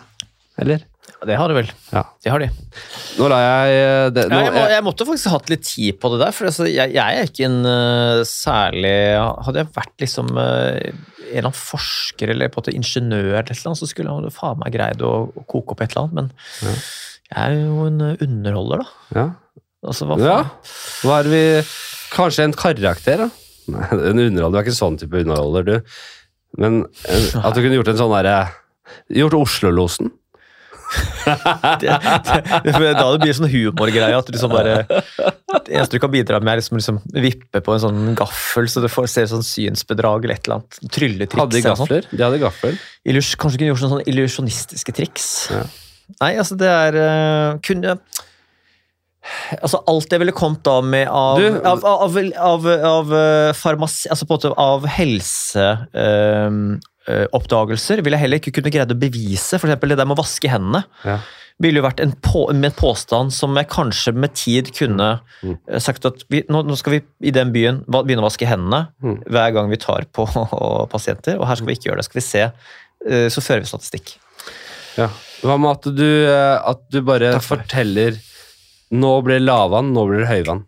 eller? Det har de vel. Ja. Det har de. Nå la jeg eh, det, nå, Ja, jeg, må, jeg måtte faktisk hatt litt tid på det der, for altså, jeg, jeg er ikke en uh, særlig Hadde jeg vært liksom uh, en eller annen forsker eller på en måte ingeniør, eller et eller annet, så skulle jeg faen meg greid å, å koke opp et eller annet, men Ja. jeg er jo en underholder, da. ja. Altså, hva ja. faen? Hva er vi Kanskje en karakter, da? Nei, en underholder. Du er ikke sånn type underholder, du. Men en, at du kunne gjort en sånn derre Gjort Oslo-losen. Det, det, det, da det blir sånn humorgreie at du liksom bare Det eneste du kan bidra med, er liksom, liksom vippe på en sånn gaffel, så du får se sånn synsbedrag eller et eller annet. Trylletriks. Hadde de gaffler? De hadde gaffel. Illus kanskje kunne gjort sånn, sånne illusjonistiske triks. Ja. Nei, altså det er øh, Kunne Altså alt jeg ville kommet av med av Du- Av, av, av, av, øh, farmasi... Altså på en måte av helseoppdagelser ville jeg heller ikke kunne greid å bevise. Eksempel det der med å vaske hendene Ja. ville jo vært en, på, med en påstand som jeg kanskje med tid kunne Mm. eh, sagt at vi, nå, nå skal vi i den byen begynne å vaske hendene Mm. hver gang vi tar på pasienter, og her skal vi ikke gjøre det. Skal vi se, eh, så fører vi statistikk. Ja. Hva med at du, eh, at du bare forteller det. Nå blir det lavvann, nå blir det høyvann.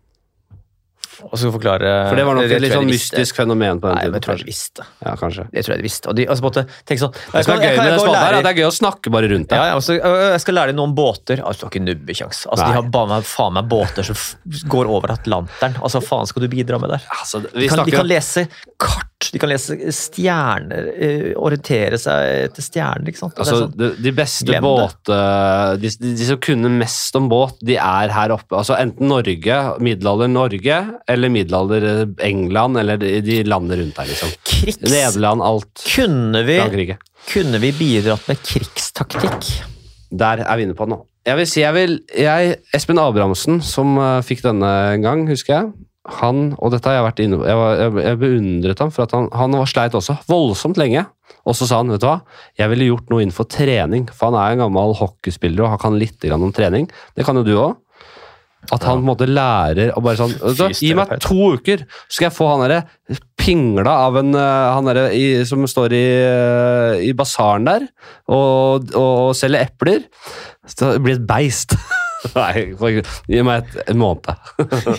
Og så forklare For det var nok et litt sånn mystisk fenomen på den Nei, tiden. jeg tror jeg de visste. Ja, kanskje. Det tror jeg de visste. Og de, altså, måte, tenk sånn, Det som er gøy med det spalten er det er gøy å snakke bare rundt det. ja, ja, altså, øh, jeg skal lære deg noe om båter. Altså, du har ikke nubbekjangs. Altså, de har bare med, faen meg båter som går over Atlanteren. Altså, faen skal du bidra med der? Altså, De kan, de kan lese kart, de kan lese stjerner, eh, orientere seg etter stjerner, ikke sant? Det Altså, sånn, de, beste Glem båt... eh, De, de, de som kunne mest om båt, de er her oppe. Altså Enten Norge, middelalder Norge, eller middelalder eh, England, eller de, de landene rundt her, liksom. krigs... Nederland, alt. Kunne vi, Frankrike. kunne vi bidratt med krigstaktikk? Der er vi inne på nå. Jeg vil si, jeg vil jeg, Espen Abrahamsen, som eh, fikk denne en gang, husker jeg. Han, og dette har jeg vært inne på, jeg, jeg, beundret ham for at han, han var sleit også, voldsomt lenge. Og så sa han, vet du hva, jeg ville gjort noe innenfor trening, for han er en gammel hockeyspiller og han kan litt grann om trening. Det kan jo du òg. At han på en måte lærer å bare sånn så, Gi meg to uker, så skal jeg få han derre pingla av en eh, Han derre som står i, eh, i basaren der og, og selger epler. Så det blir et beist. Nei, gi meg et, en måned.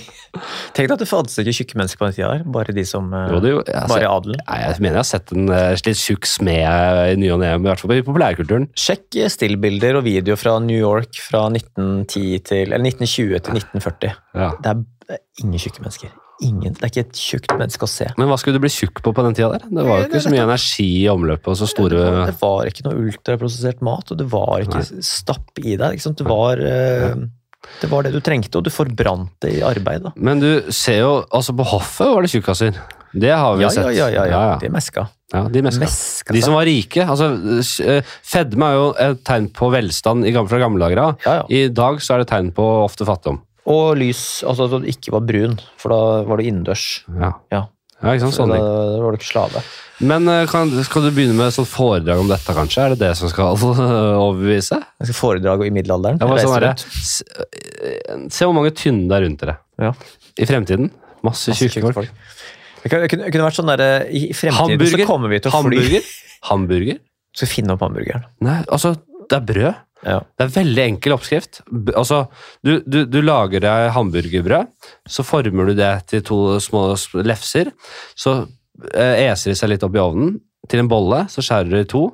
Tenk deg at det fantes ikke tjukke mennesker på den tida der, bare de som Jo, det, jeg, Bare adelen. Nei, jeg mener jeg har sett en eh, litt tjukk smed i ny og ne, i hvert fall i populærkulturen. Sjekk stillbilder og video fra New York fra 1910 til, eller 1920 til 1940. Ja. Det er ingen tjukke mennesker. Ingen, det er ikke et tjukt menneske å se. Men hva skulle du bli tjukk på på den tida der? Det var jo ikke så mye energi i omløpet og så store Det var ikke noe ultraprosessert mat, og det var ikke stapp i deg. Sant? Det var eh, Det var det du trengte, og du forbrant det i arbeid. da. Men du ser jo, altså på hoffet var det tjukkaser. Det har vi Ja, sett. ja, ja, ja, ja. De meska. Ja, de meska. Meska De som var rike. altså eh, Fedme er jo et tegn på velstand fra gamle dager av. I dag så er det tegn på ofte fattigdom. Og lys, altså at du ikke var brun, for da var du innendørs. Ja, Ja. ja ikke sant? sånn. Da, da var du ikke slave. Men eh, kan, skal du begynne med et sånn foredrag om dette, kanskje? Er det det som skal overbevise? Jeg skal foredrag i middelalderen. Sånn rundt. eh, Se hvor mange tynne det er rundt dere. Ja. I fremtiden. Masse Masse tjukke folk. Det kunne, det kunne- vært sånn der, I fremtiden Hamburger. så kommer vi til å fly Hamburger. Hamburger? Skal finne opp hamburgeren. Nei, altså, det er brød. Ja. Det er veldig enkel oppskrift. Altså, du, du, du lager deg hamburgerbrød, så former du det til to små lefser. Så eh, eser det seg litt opp i ovnen til en bolle, så skjærer du i to.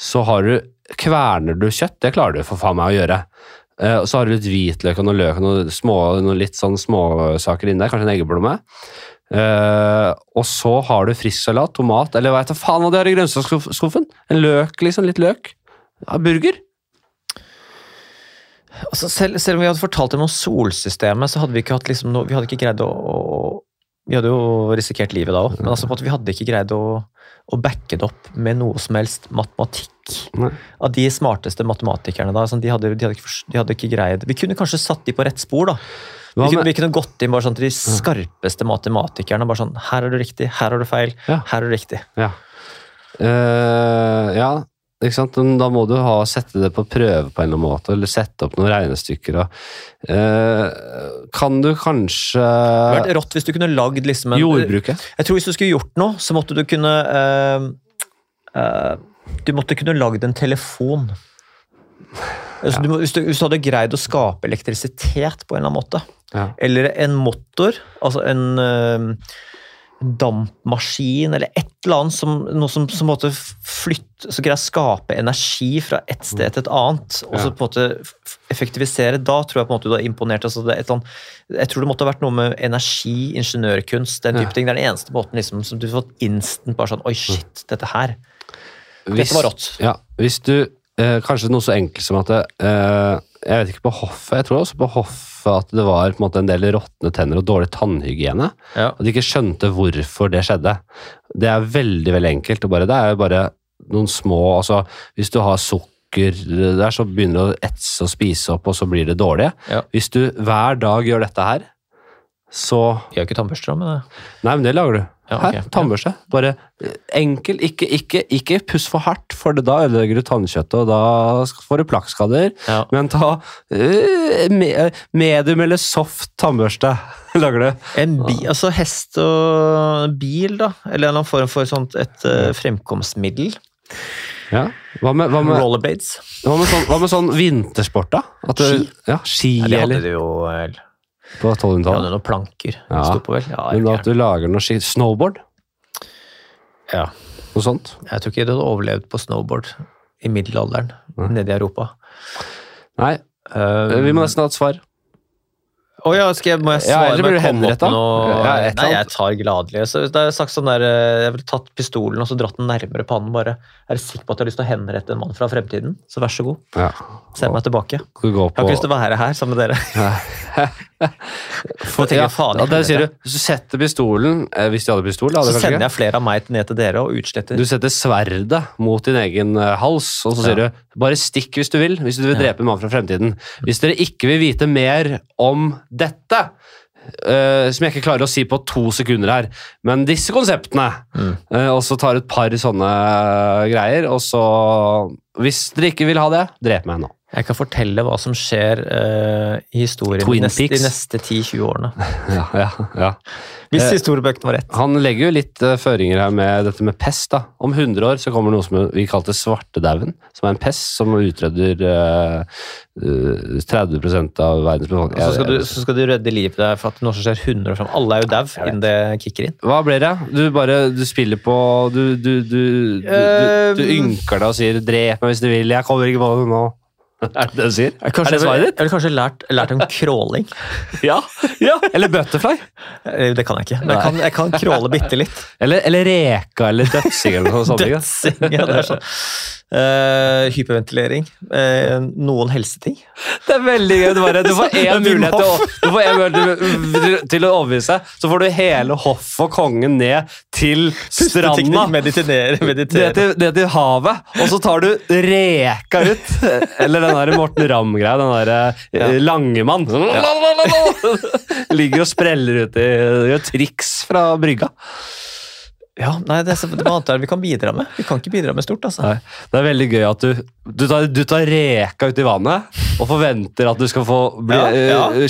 Så har du, kverner du kjøtt, det klarer du for faen meg å gjøre. Eh, og så har du litt hvitløk og noe løk og noe, noe litt sånn småsaker inni der, kanskje en eggeplomme. Uh, og så har du frisk salat, tomat, eller hva faen hva du har i grønnsaksskuffen? En løk, liksom. Litt løk. Ja, burger. Altså, selv, selv om vi hadde fortalt dem om solsystemet, så hadde vi ikke hatt liksom noe Vi hadde ikke greid å, å Vi hadde jo risikert livet da òg, men altså vi hadde ikke greid å, å backe det opp med noe som helst matematikk. Nei. Av de smarteste matematikerne da, sånn, de, hadde, de, hadde ikke, de hadde ikke greid Vi kunne kanskje satt de på rett spor, da. Vi kunne, vi kunne gått inn bare sånn til de skarpeste matematikerne. bare sånn, Her er du riktig, her er du feil, Ja. her er du riktig. Ja. Uh, ja, da må du ha, sette det på prøve på en eller annen måte, eller sette opp noen regnestykker. Eh, kan du kanskje Det hadde vært rått hvis du kunne lagd liksom en Jordbruket? Jeg tror hvis du skulle gjort noe, så måtte du kunne eh, eh, Du måtte kunne lagd en telefon. Ja. du, hvis, du, hvis du hadde greid å skape elektrisitet på en eller annen måte, Ja. eller en motor, altså en eh, dampmaskin, eller et eller annet som, noe som, som måtte flytte, så greier å skape energi fra et sted til et annet, og så på en måte effektivisere, da tror jeg på en måte du har imponert. Altså det annet, jeg tror det måtte ha vært noe med energi, ingeniørkunst, den type Ja. ting. Det er den eneste måten liksom, som du har fått instant bare sånn Oi, shit, dette her. Hvis- Dette var rått. Ja, hvis du eh, Kanskje noe så enkelt som at det, eh, Jeg vet ikke på hoffet, jeg tror også på hoffet at det var på en måte en del råtne tenner og dårlig tannhygiene. Ja. At de ikke skjønte hvorfor det skjedde. Det er veldig veldig enkelt. Og bare, det er jo bare noen små altså Hvis du har sukker der, så begynner det å etse og spise opp, og så blir det dårlig. Ja. Hvis du hver dag gjør dette her, så Jeg har ikke tannbørster, men det- Nei, men det lager du. Ja, Her, tannbørste. Bare eh, enkel. Ikke, ikke, ikke puss for hardt, for da ødelegger du tannkjøttet, og da får du plakkskader. ja. Men ta uh, medium eller soft tannbørste. lager du. En bi, altså hest og bil, da. Eller en eller annen form for sånt et uh, fremkomstmiddel. Ja. Hva med, hva med, Rollerblades. hva med, sånn, hva med sånn vintersport, da? At du, Ski? Ja, ski Ja, det hadde eller du jo på De hadde 1200-tallet. noen planker. Ja. På vel. Ja, Men jeg, at du lager noe ski Snowboard? ja. Noe sånt? jeg tror ikke du hadde overlevd på snowboard i middelalderen Nei. nede i Europa. Nei, Um, vi må nesten ha et svar. Å ja, skal jeg, må jeg Ja, svare? Må blir du komme opp noe? Ja, Nei, jeg tar gladelig. Så det er sagt sånn der, eh, Jeg ville tatt pistolen og så dratt den nærmere pannen. bare. Er du sikker på at du har lyst til å henrette en mann fra fremtiden? Så vær så god, Ja. send meg tilbake. Jeg har ikke lyst til å være her sammen med dere. For, ja, faen der sier du. Du setter pistolen eh, Hvis de hadde pistol, da Så sender jeg flere av meg ned til dere og utsletter. Du setter sverdet mot din egen eh, hals, og så sier Ja. du bare stikk hvis du vil, hvis du vil drepe en mann fra fremtiden. Hvis dere ikke vil vite mer om dette, eh, som jeg ikke klarer å si på to sekunder her, men disse konseptene, Mm. eh, og så tar et par sånne greier, og så Hvis dere ikke vil ha det, drep meg nå. Jeg kan fortelle hva som skjer eh, i historien Twin de neste, de neste 10-20 årene. Ja, ja, ja. Hvis Eh, historiebøkene var rett. Han legger jo litt eh, føringer her med dette med pest. da. Om 100 år så kommer noe som vi kalte svartedauden, som er en pest som utrydder eh, eh, 30 av verdens befolkning. Så skal, du, så skal du redde livet der for at noe som skjer 100 år fram. Alle er jo dau innen det kicker inn. Hva blir det? Du bare du spiller på Du, du, du, du, du, du ynker deg og sier 'drep meg hvis du vil', jeg kommer ikke på det nå. Er det det du sier? Kanskje, er det svaret ditt? Eller kanskje lært, lært om crawling. Ja. ja. Eller butterfly. Eh, Det kan jeg ikke. Men jeg kan, jeg kan crawle bitte litt. Eller, eller reka eller dødsing eller noe sånt. Dødsing. Ja, det er sånn. Eh, hyperventilering. Uh, noen helseting. Det er veldig gøy. Du, bare, du får én mulighet til, å- du får en mulighet til, å overbevise, så får du hele hoffet og kongen ned til stranda. Meditere, meditere, Ned til, ned til havet, og så tar du reka ut. Eller den der Morten Ramm-greia. Den derre Ja. Langemann. Langemann. Ligger og spreller ut i gjør triks fra brygga. Ja, nei, det er det noe annet vi kan bidra med. Vi kan ikke bidra med stort, altså. Nei, det er veldig gøy at du, du, tar, du tar reka ut i vannet og forventer at du skal få bli Ja, ja. eh.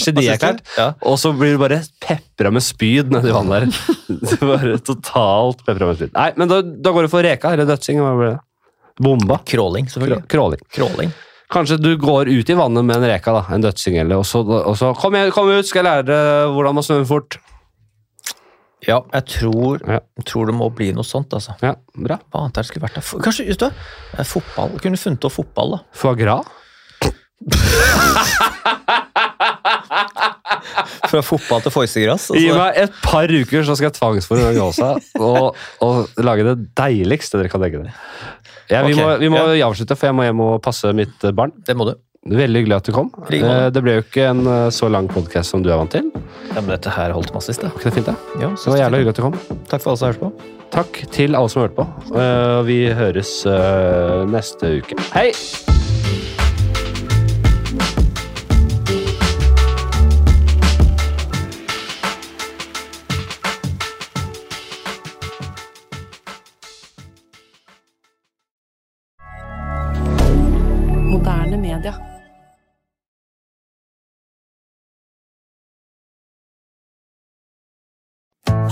Ja. Og så blir du bare pepra med spyd nedi vannet der. Du bare totalt pepra med spyd. Nei, men da, da går du for reka eller dødsing. Hva ble det? Bomba? Crawling, selvfølgelig. Crawling. Crawling. Kanskje du går ut i vannet med en reka, da, en dødsing, eller, og så, og så kom, jeg, kom ut, skal jeg lære deg hvordan man svømmer fort. Ja, jeg tror, Ja. tror det må bli noe sånt, altså. Ja, bra. Hva annet er det skulle vært der? Kanskje, vet du? Eh, Fotball. Kunne funnet opp fotball, da. Foie gras? Fra fotball til foisegras. Gi altså. meg et par uker, så skal jeg tvangsforhøre Gåsa og, og lage det deiligste dere kan legge dere. Ja, vi, okay. må, vi må ja. avslutte, for jeg må hjem og passe mitt barn. Det må du. Veldig hyggelig at du kom. Eh, Det ble jo ikke en eh, så lang podkast som du er vant til. Ja, men dette her holdt massivt, det. Var det fint, det? Ja, Det var jævla hyggelig at du kom. Takk for alle som har hørt på. Takk til alle som har hørt på. Eh, Vi høres neste uke. Hei!